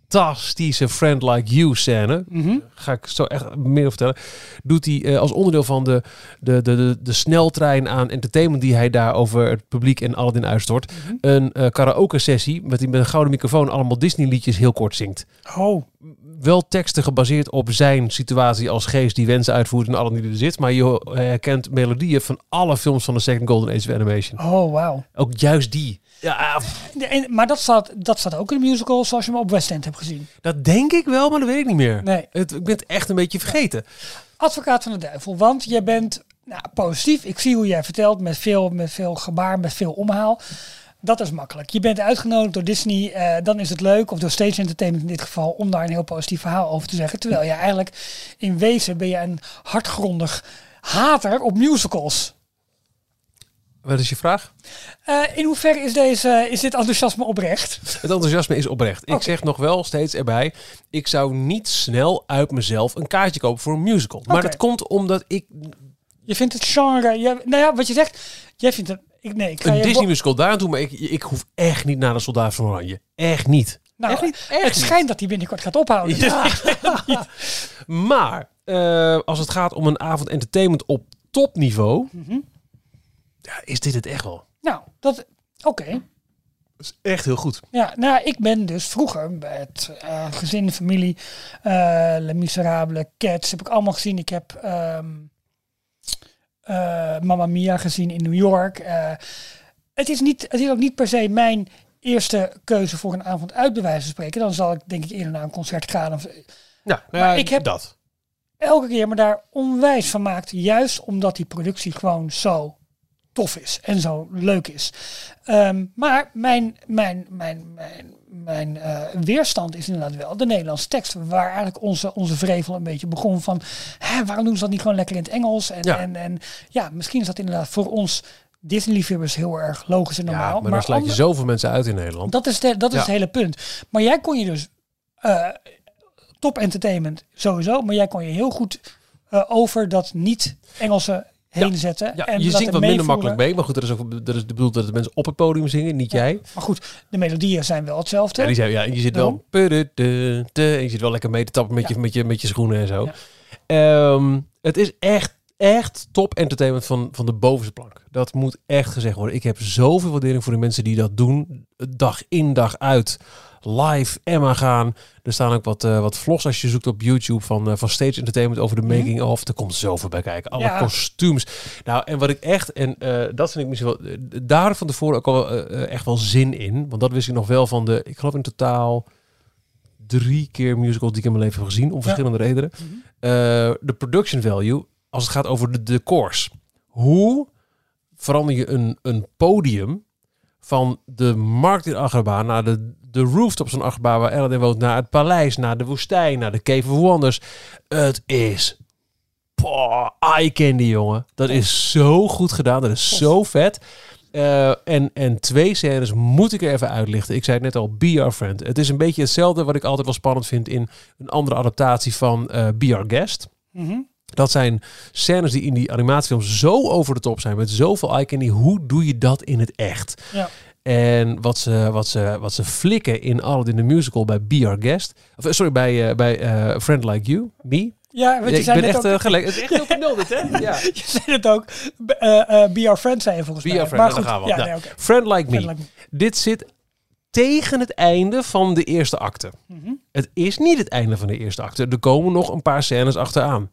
[SPEAKER 2] fantastische Friend Like You scène.
[SPEAKER 3] Mhm.
[SPEAKER 2] Ga ik zo echt meer vertellen. Doet hij eh, als onderdeel van de, de, de, de, de sneltrein aan entertainment die hij daar over het publiek en Aladdin uitstort.
[SPEAKER 3] Mhm.
[SPEAKER 2] Een eh, karaoke sessie met hij met een gouden microfoon allemaal Disney liedjes heel kort zingt.
[SPEAKER 3] Oh,
[SPEAKER 2] Wel teksten gebaseerd op zijn situatie als geest die wensen uitvoert en Aladdin die er zit. Maar je herkent melodieën van alle films van de Second Golden Age of Animation.
[SPEAKER 3] oh, wauw.
[SPEAKER 2] Ook juist die. Ja,
[SPEAKER 3] De- en- maar dat staat, dat staat ook in de musical zoals je hem op West End hebt gezien.
[SPEAKER 2] dat denk ik wel, maar dat weet ik niet meer.
[SPEAKER 3] Nee,
[SPEAKER 2] Het, ik ben het echt een beetje vergeten.
[SPEAKER 3] advocaat van de duivel. Want jij bent nou, positief. Ik zie hoe jij vertelt met veel, met veel gebaar, met veel omhaal. Dat is makkelijk. Je bent uitgenodigd door Disney, eh, dan is het leuk, of door Stage Entertainment in dit geval, om daar een heel positief verhaal over te zeggen. Terwijl je eigenlijk in wezen ben je een hardgrondig hater op musicals.
[SPEAKER 2] Wat is je vraag?
[SPEAKER 3] Eh, in hoeverre is, deze, is dit enthousiasme oprecht?
[SPEAKER 2] Het enthousiasme is oprecht. Ik zeg nog wel steeds erbij, ik zou niet snel uit mezelf een kaartje kopen voor een musical. Maar dat komt omdat ik
[SPEAKER 3] Je vindt het genre, je, nou ja, wat je zegt, jij vindt het, ik, nee, ik ga
[SPEAKER 2] een
[SPEAKER 3] je-
[SPEAKER 2] Disney musical daar aan toe, maar ik, ik hoef echt niet naar de Soldaat van Oranje. Echt niet.
[SPEAKER 3] Nou,
[SPEAKER 2] Echt niet, echt
[SPEAKER 3] het
[SPEAKER 2] niet.
[SPEAKER 3] schijnt dat hij binnenkort gaat ophouden.
[SPEAKER 2] Ja. Maar eh, als het gaat om een avond entertainment op topniveau,
[SPEAKER 3] Mhm.
[SPEAKER 2] ja, is dit het echt wel.
[SPEAKER 3] Nou, dat, oké.
[SPEAKER 2] Dat is echt heel goed.
[SPEAKER 3] Ja, nou, ik ben dus vroeger het eh, gezin, familie, eh Les Miserables, Cats, heb ik allemaal gezien. Ik heb ehm eh, Mamma Mia gezien in New York. Eh, het, is niet, het is ook niet per se mijn eerste keuze voor een avond uit, bij wijze van spreken. Dan zal ik denk ik eerder naar een concert gaan. Of,
[SPEAKER 2] Ja,
[SPEAKER 3] Maar ik heb-
[SPEAKER 2] dat.
[SPEAKER 3] elke keer me daar onwijs van maakt. Juist omdat die productie gewoon zo tof is en zo leuk is. Ehm, maar mijn, mijn, mijn, mijn, mijn eh, weerstand is inderdaad wel de Nederlandse tekst. Waar eigenlijk onze, onze vrevel een beetje begon van... Hè, waarom doen ze dat niet gewoon lekker in het Engels? En
[SPEAKER 2] Ja.
[SPEAKER 3] en, en, ja misschien is dat inderdaad voor ons Disney-liefhebbers heel erg logisch en normaal.
[SPEAKER 2] Ja, maar dan sluit je
[SPEAKER 3] ander-
[SPEAKER 2] zoveel mensen uit in Nederland.
[SPEAKER 3] dat is, de, dat is
[SPEAKER 2] Ja.
[SPEAKER 3] het hele punt. Maar jij kon je dus eh, top entertainment sowieso, maar jij kon je heel goed eh, over dat niet Heen zetten.
[SPEAKER 2] Ja,
[SPEAKER 3] en
[SPEAKER 2] je zingt
[SPEAKER 3] er
[SPEAKER 2] wat minder makkelijk mee, maar goed, dat is ook dat is bedoeld dat de mensen op het podium zingen, niet jij.
[SPEAKER 3] Maar goed, de melodieën zijn wel hetzelfde.
[SPEAKER 2] Ja, die zijn, ja, en je zit wel, je zit wel lekker mee te tappen met, je, met, je, met je schoenen en zo. Ehm, het is echt, echt top entertainment van, van de bovenste plank. Dat moet echt gezegd worden. Ik heb zoveel waardering voor de mensen die dat doen, dag in dag uit. Live Emma gaan. Er staan ook wat, eh, wat vlogs als je zoekt op YouTube van, eh, van Stage Entertainment over de making of. Er komt zoveel bij kijken. Alle
[SPEAKER 3] Ja.
[SPEAKER 2] kostuums. Nou, en wat ik echt, en eh, dat vind ik misschien wel, daar van tevoren ook al echt wel zin in. Want dat wist ik nog wel van de, ik geloof in totaal drie keer musicals die ik in mijn leven heb gezien, om verschillende redenen.
[SPEAKER 3] Mhm.
[SPEAKER 2] De production value, als het gaat over de decors. Hoe verander je een, een podium van de markt in Agrabah naar de, de rooftops van Agrabah waar Aladdin woont, naar het paleis, naar de woestijn, naar de Cave of Wonders. Het is poh, eye candy, jongen. Dat is zo goed gedaan. Dat is zo vet. Eh, en, en twee scènes moet ik er even uitlichten. Ik zei het net al, Be Our Friend. Het is een beetje hetzelfde wat ik altijd wel spannend vind in een andere adaptatie van eh Be Our Guest.
[SPEAKER 3] Mhm.
[SPEAKER 2] Dat zijn scènes die in die animatiefilms zo over de top zijn, met zoveel eye candy. Hoe doe je dat in het echt?
[SPEAKER 3] Ja.
[SPEAKER 2] En wat ze, wat, ze, wat ze flikken in Aladdin the Musical bij Be Our Guest. Of, eh, sorry, bij, eh, bij eh, Friend Like You, Me.
[SPEAKER 3] Ja, want
[SPEAKER 2] Ja,
[SPEAKER 3] je
[SPEAKER 2] ik
[SPEAKER 3] zei
[SPEAKER 2] ben
[SPEAKER 3] net
[SPEAKER 2] echt
[SPEAKER 3] ook,
[SPEAKER 2] gelijk. Het is echt heel dit, hè? Ja.
[SPEAKER 3] je zei het ook. B- Be Our Friend zei je volgens
[SPEAKER 2] Be
[SPEAKER 3] mij.
[SPEAKER 2] Our Friend,
[SPEAKER 3] maar goed,
[SPEAKER 2] daar gaan we.
[SPEAKER 3] ja,
[SPEAKER 2] Nou,
[SPEAKER 3] nee.
[SPEAKER 2] Friend Like Me. Dit zit tegen het einde van de eerste acte.
[SPEAKER 3] Mhm.
[SPEAKER 2] Het is niet het einde van de eerste acte. Er komen nog een paar scènes achteraan.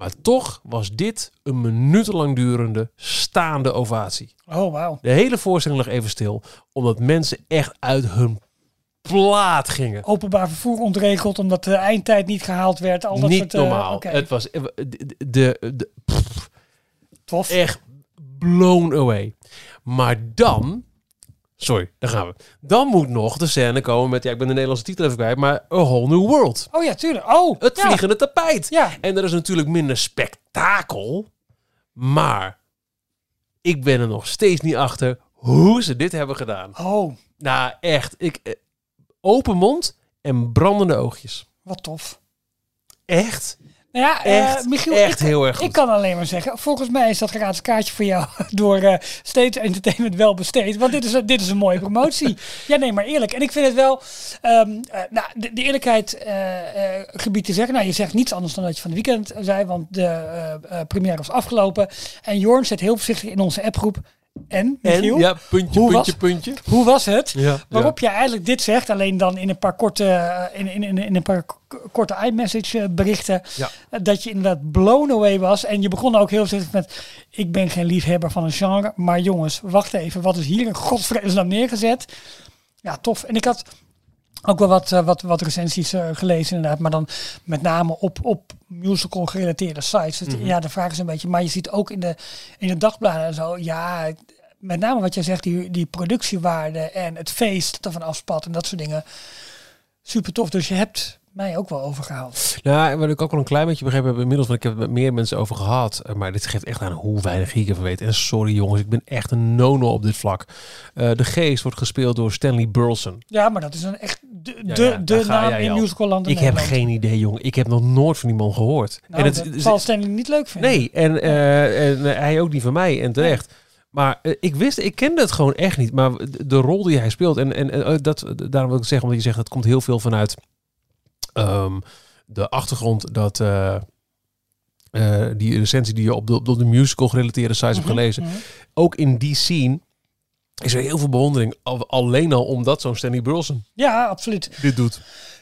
[SPEAKER 2] Maar toch was dit een minutenlang durende staande ovatie.
[SPEAKER 3] Oh, wauw.
[SPEAKER 2] De hele voorstelling lag even stil, omdat mensen echt uit hun plaat gingen.
[SPEAKER 3] Openbaar vervoer ontregeld omdat de eindtijd niet gehaald werd. Al dat
[SPEAKER 2] niet
[SPEAKER 3] soort, eh,
[SPEAKER 2] normaal. Het was eh, de, de, de- pff,
[SPEAKER 3] Tof.
[SPEAKER 2] echt blown away. Maar dan, sorry, daar gaan we. Dan moet nog de scène komen met, ja, ik ben de Nederlandse titel even kwijt, maar A Whole New World.
[SPEAKER 3] Oh ja, tuurlijk. Oh,
[SPEAKER 2] Het
[SPEAKER 3] ja.
[SPEAKER 2] vliegende tapijt.
[SPEAKER 3] Ja.
[SPEAKER 2] En er is natuurlijk minder spektakel. Maar ik ben er nog steeds niet achter hoe ze dit hebben gedaan.
[SPEAKER 3] Oh,
[SPEAKER 2] Nou, echt. Ik, eh, open mond en brandende oogjes.
[SPEAKER 3] wat tof.
[SPEAKER 2] Echt,
[SPEAKER 3] Nou ja, eh,
[SPEAKER 2] echt,
[SPEAKER 3] Michiel,
[SPEAKER 2] echt
[SPEAKER 3] ik,
[SPEAKER 2] heel erg goed.
[SPEAKER 3] ik kan alleen maar zeggen, volgens mij is dat gratis kaartje voor jou door eh State Entertainment wel besteed. Want dit is, een- dit is een mooie promotie. ja, nee, maar eerlijk. En ik vind het wel, ehm, eh, nou, de, de eerlijkheid gebied te zeggen. Nou, je zegt niets anders dan dat je van het weekend zei, want de première was afgelopen. En Jorn zet heel voorzichtig in onze appgroep. En,
[SPEAKER 2] ja, puntje,
[SPEAKER 3] hoe
[SPEAKER 2] puntje,
[SPEAKER 3] was-
[SPEAKER 2] puntje.
[SPEAKER 3] hoe was het?
[SPEAKER 2] Ja,
[SPEAKER 3] Waarop je eigenlijk dit zegt, alleen dan in een paar korte, eh, in, in, in, in een paar korte iMessage eh, berichten,
[SPEAKER 2] Ja.
[SPEAKER 3] eh, dat je inderdaad blown away was. En je begon ook heel voorzichtig met, ik ben geen liefhebber van een genre, maar jongens, wacht even, wat is hier in godsvredesnaam neergezet? Ja, tof. En ik had ook wel wat, eh, wat, wat recensies eh, gelezen inderdaad, maar dan met name op, op musical gerelateerde sites. Dus
[SPEAKER 2] Mhm.
[SPEAKER 3] Ja, de vraag is een beetje, maar je ziet ook in de, in de dagbladen en zo, ja, met name wat jij zegt, die, die productiewaarde en het feest dat ervan afspat en dat soort dingen. Super tof. Dus je hebt mij ook wel overgehaald.
[SPEAKER 2] Nou, wat ik ook wel een klein beetje begrepen heb inmiddels, want ik heb het met meer mensen over gehad. eh, Maar dit geeft echt aan hoe weinig ik ervan weet. En sorry jongens, ik ben echt een nono op dit vlak. De geest wordt gespeeld door Stanley Burleson.
[SPEAKER 3] Ja, maar dat is een echt de,
[SPEAKER 2] Ja,
[SPEAKER 3] de,
[SPEAKER 2] ja,
[SPEAKER 3] de naam in
[SPEAKER 2] al.
[SPEAKER 3] musicalland in
[SPEAKER 2] Ik heb geen idee, jongen. Ik heb nog nooit van die man gehoord.
[SPEAKER 3] Nou,
[SPEAKER 2] en
[SPEAKER 3] dat
[SPEAKER 2] het,
[SPEAKER 3] zal Stanley niet leuk vinden.
[SPEAKER 2] Nee, en, eh, en eh, hij ook niet van mij en terecht. Maar eh, ik wist, ik kende het gewoon echt niet. Maar de, rol die hij speelt, en, en dat, daarom wil ik zeggen, omdat je zegt, dat komt heel veel vanuit ehm, de achtergrond dat die recensie die je op de, op de musical gerelateerde sites hebt
[SPEAKER 3] Mhm,
[SPEAKER 2] gelezen,
[SPEAKER 3] mhm.
[SPEAKER 2] ook in die scene is er heel veel bewondering. Al, alleen al omdat zo'n Stanley Burleson
[SPEAKER 3] Ja, absoluut.
[SPEAKER 2] dit doet.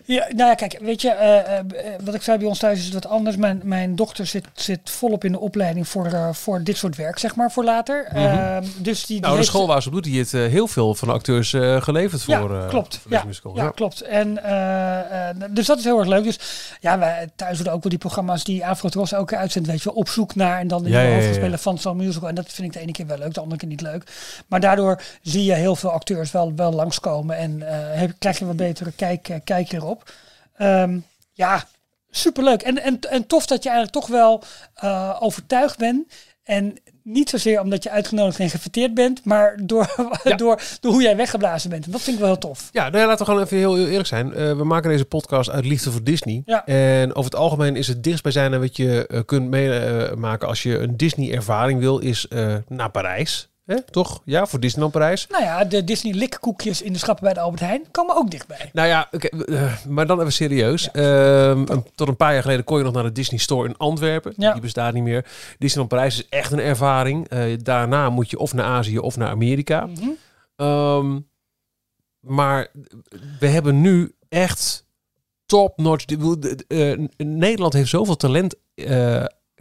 [SPEAKER 3] Ja, nou ja, kijk, weet je, eh, eh, wat ik zei bij ons thuis is het wat anders. Mijn, mijn dochter zit, zit volop in de opleiding voor, eh, voor dit soort werk, zeg maar, voor later.
[SPEAKER 2] Mhm.
[SPEAKER 3] Ehm, dus die, die
[SPEAKER 2] Nou, de school waar ze op doet, die heeft eh, heel veel van de acteurs eh, geleverd voor,
[SPEAKER 3] Ja,
[SPEAKER 2] eh,
[SPEAKER 3] klopt.
[SPEAKER 2] voor
[SPEAKER 3] Ja,
[SPEAKER 2] musical.
[SPEAKER 3] ja, klopt. En, eh, eh, dus dat is heel erg leuk. Dus ja, wij thuis doen ook wel die programma's die Afrotros keer uitzendt, weet je wel, op zoek naar en dan de
[SPEAKER 2] Ja, ja, ja,
[SPEAKER 3] hoofdrolspeler
[SPEAKER 2] ja.
[SPEAKER 3] van zo'n musical. En dat vind ik de ene keer wel leuk, de andere keer niet leuk. Maar daardoor zie je heel veel acteurs wel, wel langskomen en eh, heb, krijg je wat betere kijk, eh, kijk erop. Ehm, ja, superleuk. En, en, en tof dat je eigenlijk toch wel eh, overtuigd bent. En niet zozeer omdat je uitgenodigd en gefeteerd bent, maar door, door, door hoe jij weggeblazen bent. En dat vind ik wel heel tof.
[SPEAKER 2] Ja, nou ja, laten we gewoon even heel, heel eerlijk zijn. Eh, we maken deze podcast uit liefde voor Disney.
[SPEAKER 3] Ja.
[SPEAKER 2] En over het algemeen is het dichtstbijzijnde wat je eh, kunt meemaken als je een Disney-ervaring wil, is naar Parijs. Toch? Ja, voor Disneyland Parijs.
[SPEAKER 3] Nou ja, de Disney likkoekjes in de schappen bij de Albert Heijn komen ook dichtbij.
[SPEAKER 2] Nou ja, oké, eh, maar dan even serieus. Ehm, een- tot een paar jaar geleden kon je nog naar de Disney Store in Antwerpen.
[SPEAKER 3] Ja.
[SPEAKER 2] Die bestaat niet meer. Disneyland Parijs is echt een ervaring. Eh, daarna moet je of naar Azië of naar Amerika.
[SPEAKER 3] Mhm.
[SPEAKER 2] Ehm, maar we hebben nu echt top-notch. Eh, Nederland heeft zoveel talent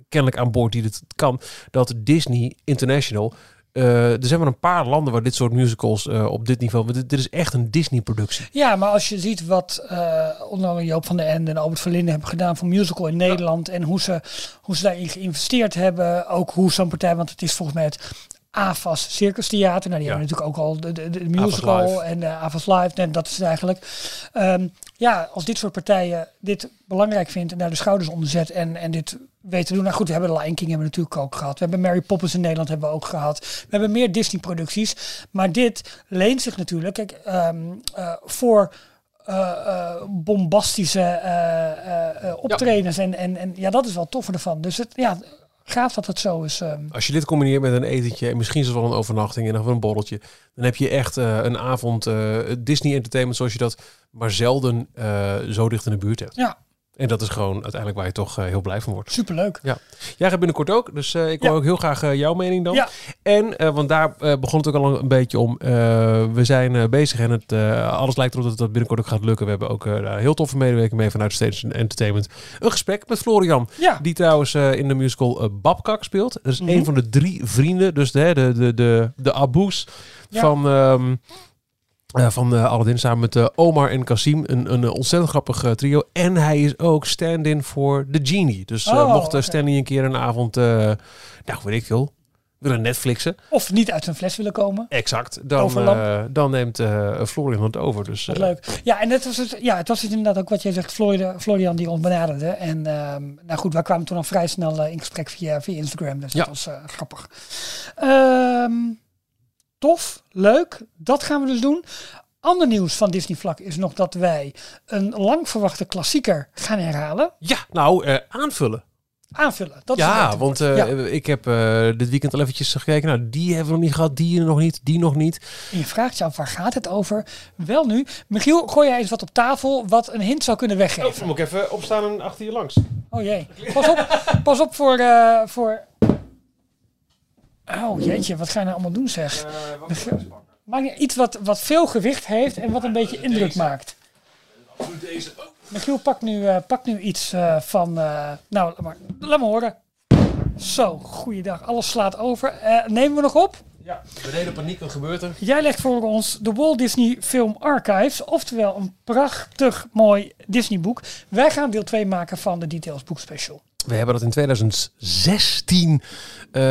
[SPEAKER 2] kennelijk aan boord die dit kan. Dat Disney International. Eh, er zijn maar een paar landen waar dit soort musicals eh, op dit niveau. Dit, dit is echt een Disney-productie.
[SPEAKER 3] Ja, maar als je ziet wat eh, onder andere Joop van der Ende en Albert Verlinde hebben gedaan voor musical in Nederland en hoe ze, hoe ze daarin geïnvesteerd hebben, ook hoe zo'n partij, want het is volgens mij het AFAS Circus Theater, nou die
[SPEAKER 2] Ja.
[SPEAKER 3] hebben natuurlijk ook al de, de, de musical en de AFAS Live, en dat is het eigenlijk. Ehm, ja, als dit soort partijen dit belangrijk vindt en daar de schouders onder zet en, en dit weten te doen. Nou goed, we hebben de Lion King hebben we natuurlijk ook gehad. We hebben Mary Poppins in Nederland hebben we ook gehad. We hebben meer Disney producties. Maar dit leent zich natuurlijk kijk, ehm, eh, voor eh, eh, bombastische eh, eh, eh, optredens. En, en, en ja, dat is wel toffer ervan. Dus het, ja, gaaf dat het zo is. ehm.
[SPEAKER 2] Als je dit combineert met een etentje en misschien zelfs wel een overnachting en nog wel een borreltje, dan heb je echt eh, een avond eh, Disney Entertainment zoals je dat maar zelden eh, zo dicht in de buurt hebt.
[SPEAKER 3] Ja.
[SPEAKER 2] En dat is gewoon uiteindelijk waar je toch eh, heel blij van wordt.
[SPEAKER 3] Superleuk.
[SPEAKER 2] Ja. Jij gaat binnenkort ook, dus eh, ik
[SPEAKER 3] Ja.
[SPEAKER 2] hoor ook heel graag eh, jouw mening dan.
[SPEAKER 3] Ja.
[SPEAKER 2] En, want daar begon het ook al een beetje om. We zijn bezig en het, alles lijkt erop dat dat binnenkort ook gaat lukken. We hebben ook heel toffe medewerking mee vanuit Stage Entertainment. Een gesprek met Florian.
[SPEAKER 3] Ja.
[SPEAKER 2] Die trouwens in de musical Babkak speelt. Dat is
[SPEAKER 3] Mhm.
[SPEAKER 2] een van de drie vrienden. Dus de, de, de, de, de Aboes
[SPEAKER 3] Ja.
[SPEAKER 2] van, ehm eh, van eh, Aladdin. Samen met eh, Omar en Kasim. Een, een ontzettend grappig trio. En hij is ook stand-in voor The Genie. Dus
[SPEAKER 3] Oh,
[SPEAKER 2] mocht
[SPEAKER 3] oké.
[SPEAKER 2] Stanley een keer een avond... nou, weet ik veel. Willen Netflixen.
[SPEAKER 3] Of niet uit zijn fles willen komen.
[SPEAKER 2] Exact. Dan, eh, dan neemt eh, Florian het over. Dus,
[SPEAKER 3] Wat leuk. Ja, en het was, het, ja, het was het inderdaad ook wat jij zegt, Florian, Florian die ons benaderde. En ehm, nou goed, wij kwamen toen al vrij snel in gesprek via, via Instagram. Dus
[SPEAKER 2] Ja.
[SPEAKER 3] dat was grappig. Ehm, tof, leuk. Dat gaan we dus doen. Ander nieuws van Disney vlak is nog dat wij een lang verwachte klassieker gaan herhalen.
[SPEAKER 2] Ja, nou, eh, aanvullen.
[SPEAKER 3] Aanvullen. Dat is het
[SPEAKER 2] ja,
[SPEAKER 3] betere
[SPEAKER 2] want eh,
[SPEAKER 3] Ja.
[SPEAKER 2] ik heb eh, dit weekend al eventjes gekeken. Nou, die hebben we nog niet gehad, die nog niet, die nog niet.
[SPEAKER 3] En je vraagt je af, waar gaat het over? Wel nu. Michiel, gooi jij eens wat op tafel wat een hint zou kunnen weggeven.
[SPEAKER 2] moet ik even opstaan en achter je langs.
[SPEAKER 3] Oh jee. Pas op, pas op voor, eh, voor... Oh jeetje, wat ga je nou allemaal doen zeg? Maak je iets wat, wat veel gewicht heeft en wat een beetje indruk maakt.
[SPEAKER 2] Deze.
[SPEAKER 3] Michiel, pak nu, eh, pak nu iets eh, van... eh, nou, laat maar, laat maar horen. Zo, goeiedag. Alles slaat over. Eh, nemen we nog op?
[SPEAKER 2] Ja, beneden paniek, wat gebeurt er?
[SPEAKER 3] Jij legt voor ons de Walt Disney Film Archives, oftewel een prachtig mooi Disney boek. Wij gaan deel 2 maken van de Details Boek Special.
[SPEAKER 2] We hebben dat in 2016 eh,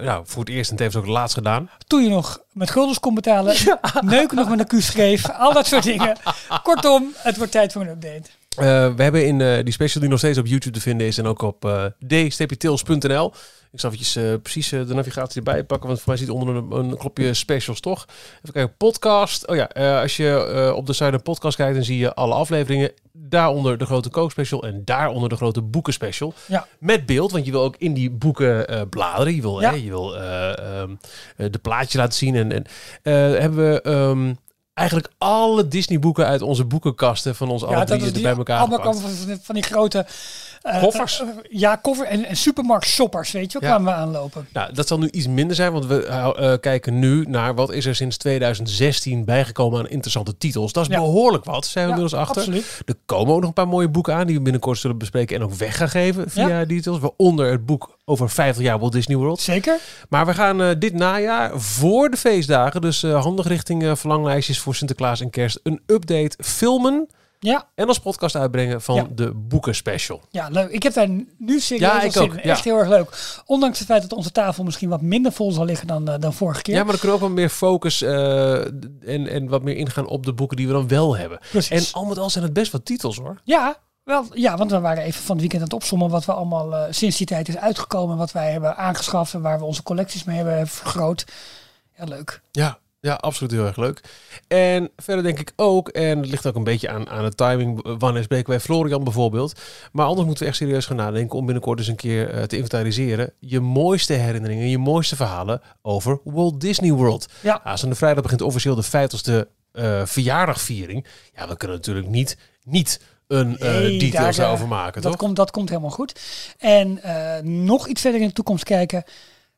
[SPEAKER 2] nou, voor het eerst en tevens ook het laatst gedaan.
[SPEAKER 3] Toen je nog met guldens kon betalen, neuken nog met een Q schreef, al dat soort dingen. Kortom, het wordt tijd voor een update.
[SPEAKER 2] Uh, we hebben in uh, die special die nog steeds op YouTube te vinden is en ook op uh, d-tils.nl. Ik zal eventjes uh, precies de navigatie erbij pakken, want voor mij zit onder een, een knopje specials toch. Even kijken, podcast. Oh ja, als je op de site een podcast kijkt, dan zie je alle afleveringen. Daaronder de grote kookspecial en daaronder de grote boekenspecial.
[SPEAKER 3] Ja.
[SPEAKER 2] Met beeld, want je wil ook in die boeken bladeren. Je wil, ja. hè, je wil um, de plaatje laten zien. En, en hebben we... Um, eigenlijk alle Disney-boeken uit onze boekenkasten van ons ja, alle drieën bij elkaar
[SPEAKER 3] allemaal van, van die grote
[SPEAKER 2] koffers.
[SPEAKER 3] Uh, ja, koffer en, en supermarkt shoppers, weet je, ja. kwamen we aanlopen.
[SPEAKER 2] Nou, dat zal nu iets minder zijn, want we kijken nu naar wat is er sinds 2016 bijgekomen aan interessante titels. Dat is ja. behoorlijk wat, zijn we inmiddels achter.
[SPEAKER 3] Absoluut.
[SPEAKER 2] Er komen ook nog een paar mooie boeken aan die we binnenkort zullen bespreken en ook weg gaan geven via details. Waaronder het boek over 50 jaar Walt Disney World.
[SPEAKER 3] Zeker.
[SPEAKER 2] Maar we gaan dit najaar voor de feestdagen, dus handig richting verlanglijstjes voor Sinterklaas en Kerst, een update filmen.
[SPEAKER 3] Ja.
[SPEAKER 2] En als podcast uitbrengen van ja. de boeken special.
[SPEAKER 3] Ja, leuk. Ik heb daar nu serieus ja, ik ook. Ja. Echt heel erg leuk. Ondanks het feit dat onze tafel misschien wat minder vol zal liggen dan, uh, dan vorige keer.
[SPEAKER 2] Ja, maar dan kunnen we ook wat meer focus uh, en, en wat meer ingaan op de boeken die we dan wel hebben.
[SPEAKER 3] Precies.
[SPEAKER 2] En al met al zijn het best wat titels hoor.
[SPEAKER 3] Ja, wel, ja, want we waren even van het weekend aan het opzommen wat we allemaal uh, sinds die tijd is uitgekomen. Wat wij hebben aangeschaft en waar we onze collecties mee hebben vergroot. Ja, leuk.
[SPEAKER 2] Ja, ja, absoluut heel erg leuk. En verder denk ik ook, en het ligt ook een beetje aan, aan de timing, wanneer spreken wij Florian bijvoorbeeld. Maar anders moeten we echt serieus gaan nadenken om binnenkort eens een keer uh, te inventariseren. Je mooiste herinneringen, je mooiste verhalen over Walt Disney World.
[SPEAKER 3] Ja.
[SPEAKER 2] Aanstaande vrijdag begint officieel de 50ste uh, verjaardagviering. Ja, we kunnen natuurlijk niet, niet een uh, nee, details daar, over maken,
[SPEAKER 3] dat
[SPEAKER 2] toch?
[SPEAKER 3] Komt, dat komt helemaal goed. En nog iets verder in de toekomst kijken.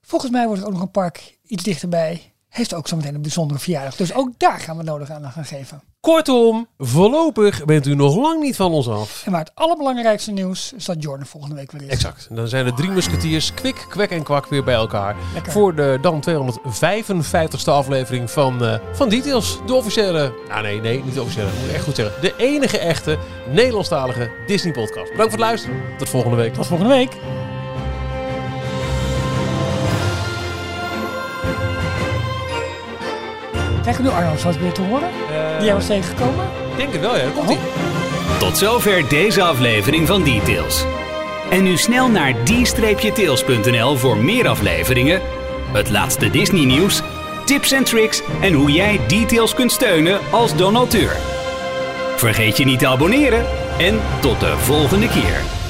[SPEAKER 3] Volgens mij wordt er ook nog een park iets dichterbij heeft ook zometeen een bijzondere verjaardag. Dus ook daar gaan we nodig aan gaan geven.
[SPEAKER 2] Kortom, voorlopig bent u nog lang niet van ons af.
[SPEAKER 3] En maar het allerbelangrijkste nieuws is dat Jordan volgende week weer is.
[SPEAKER 2] Exact. En dan zijn de drie musketiers, kwik, kwek en kwak weer bij elkaar.
[SPEAKER 3] Lekker.
[SPEAKER 2] Voor de dan 255ste aflevering van, uh, van Details. De officiële, ah nee, nee, niet de officiële, moet ik echt goed zeggen. De enige echte Nederlandstalige Disney podcast. Bedankt voor het luisteren. Tot volgende week.
[SPEAKER 3] Tot volgende week. Krijgen we nu Arno zoals weer te horen? Uh, Die jij was tegengekomen?
[SPEAKER 2] Ik denk het wel, ja. Komt oh.
[SPEAKER 1] Tot zover deze aflevering van Details. En nu snel naar d-tails.nl voor meer afleveringen, het laatste Disney nieuws, tips en tricks en hoe jij Details kunt steunen als donateur. Vergeet je niet te abonneren en tot de volgende keer.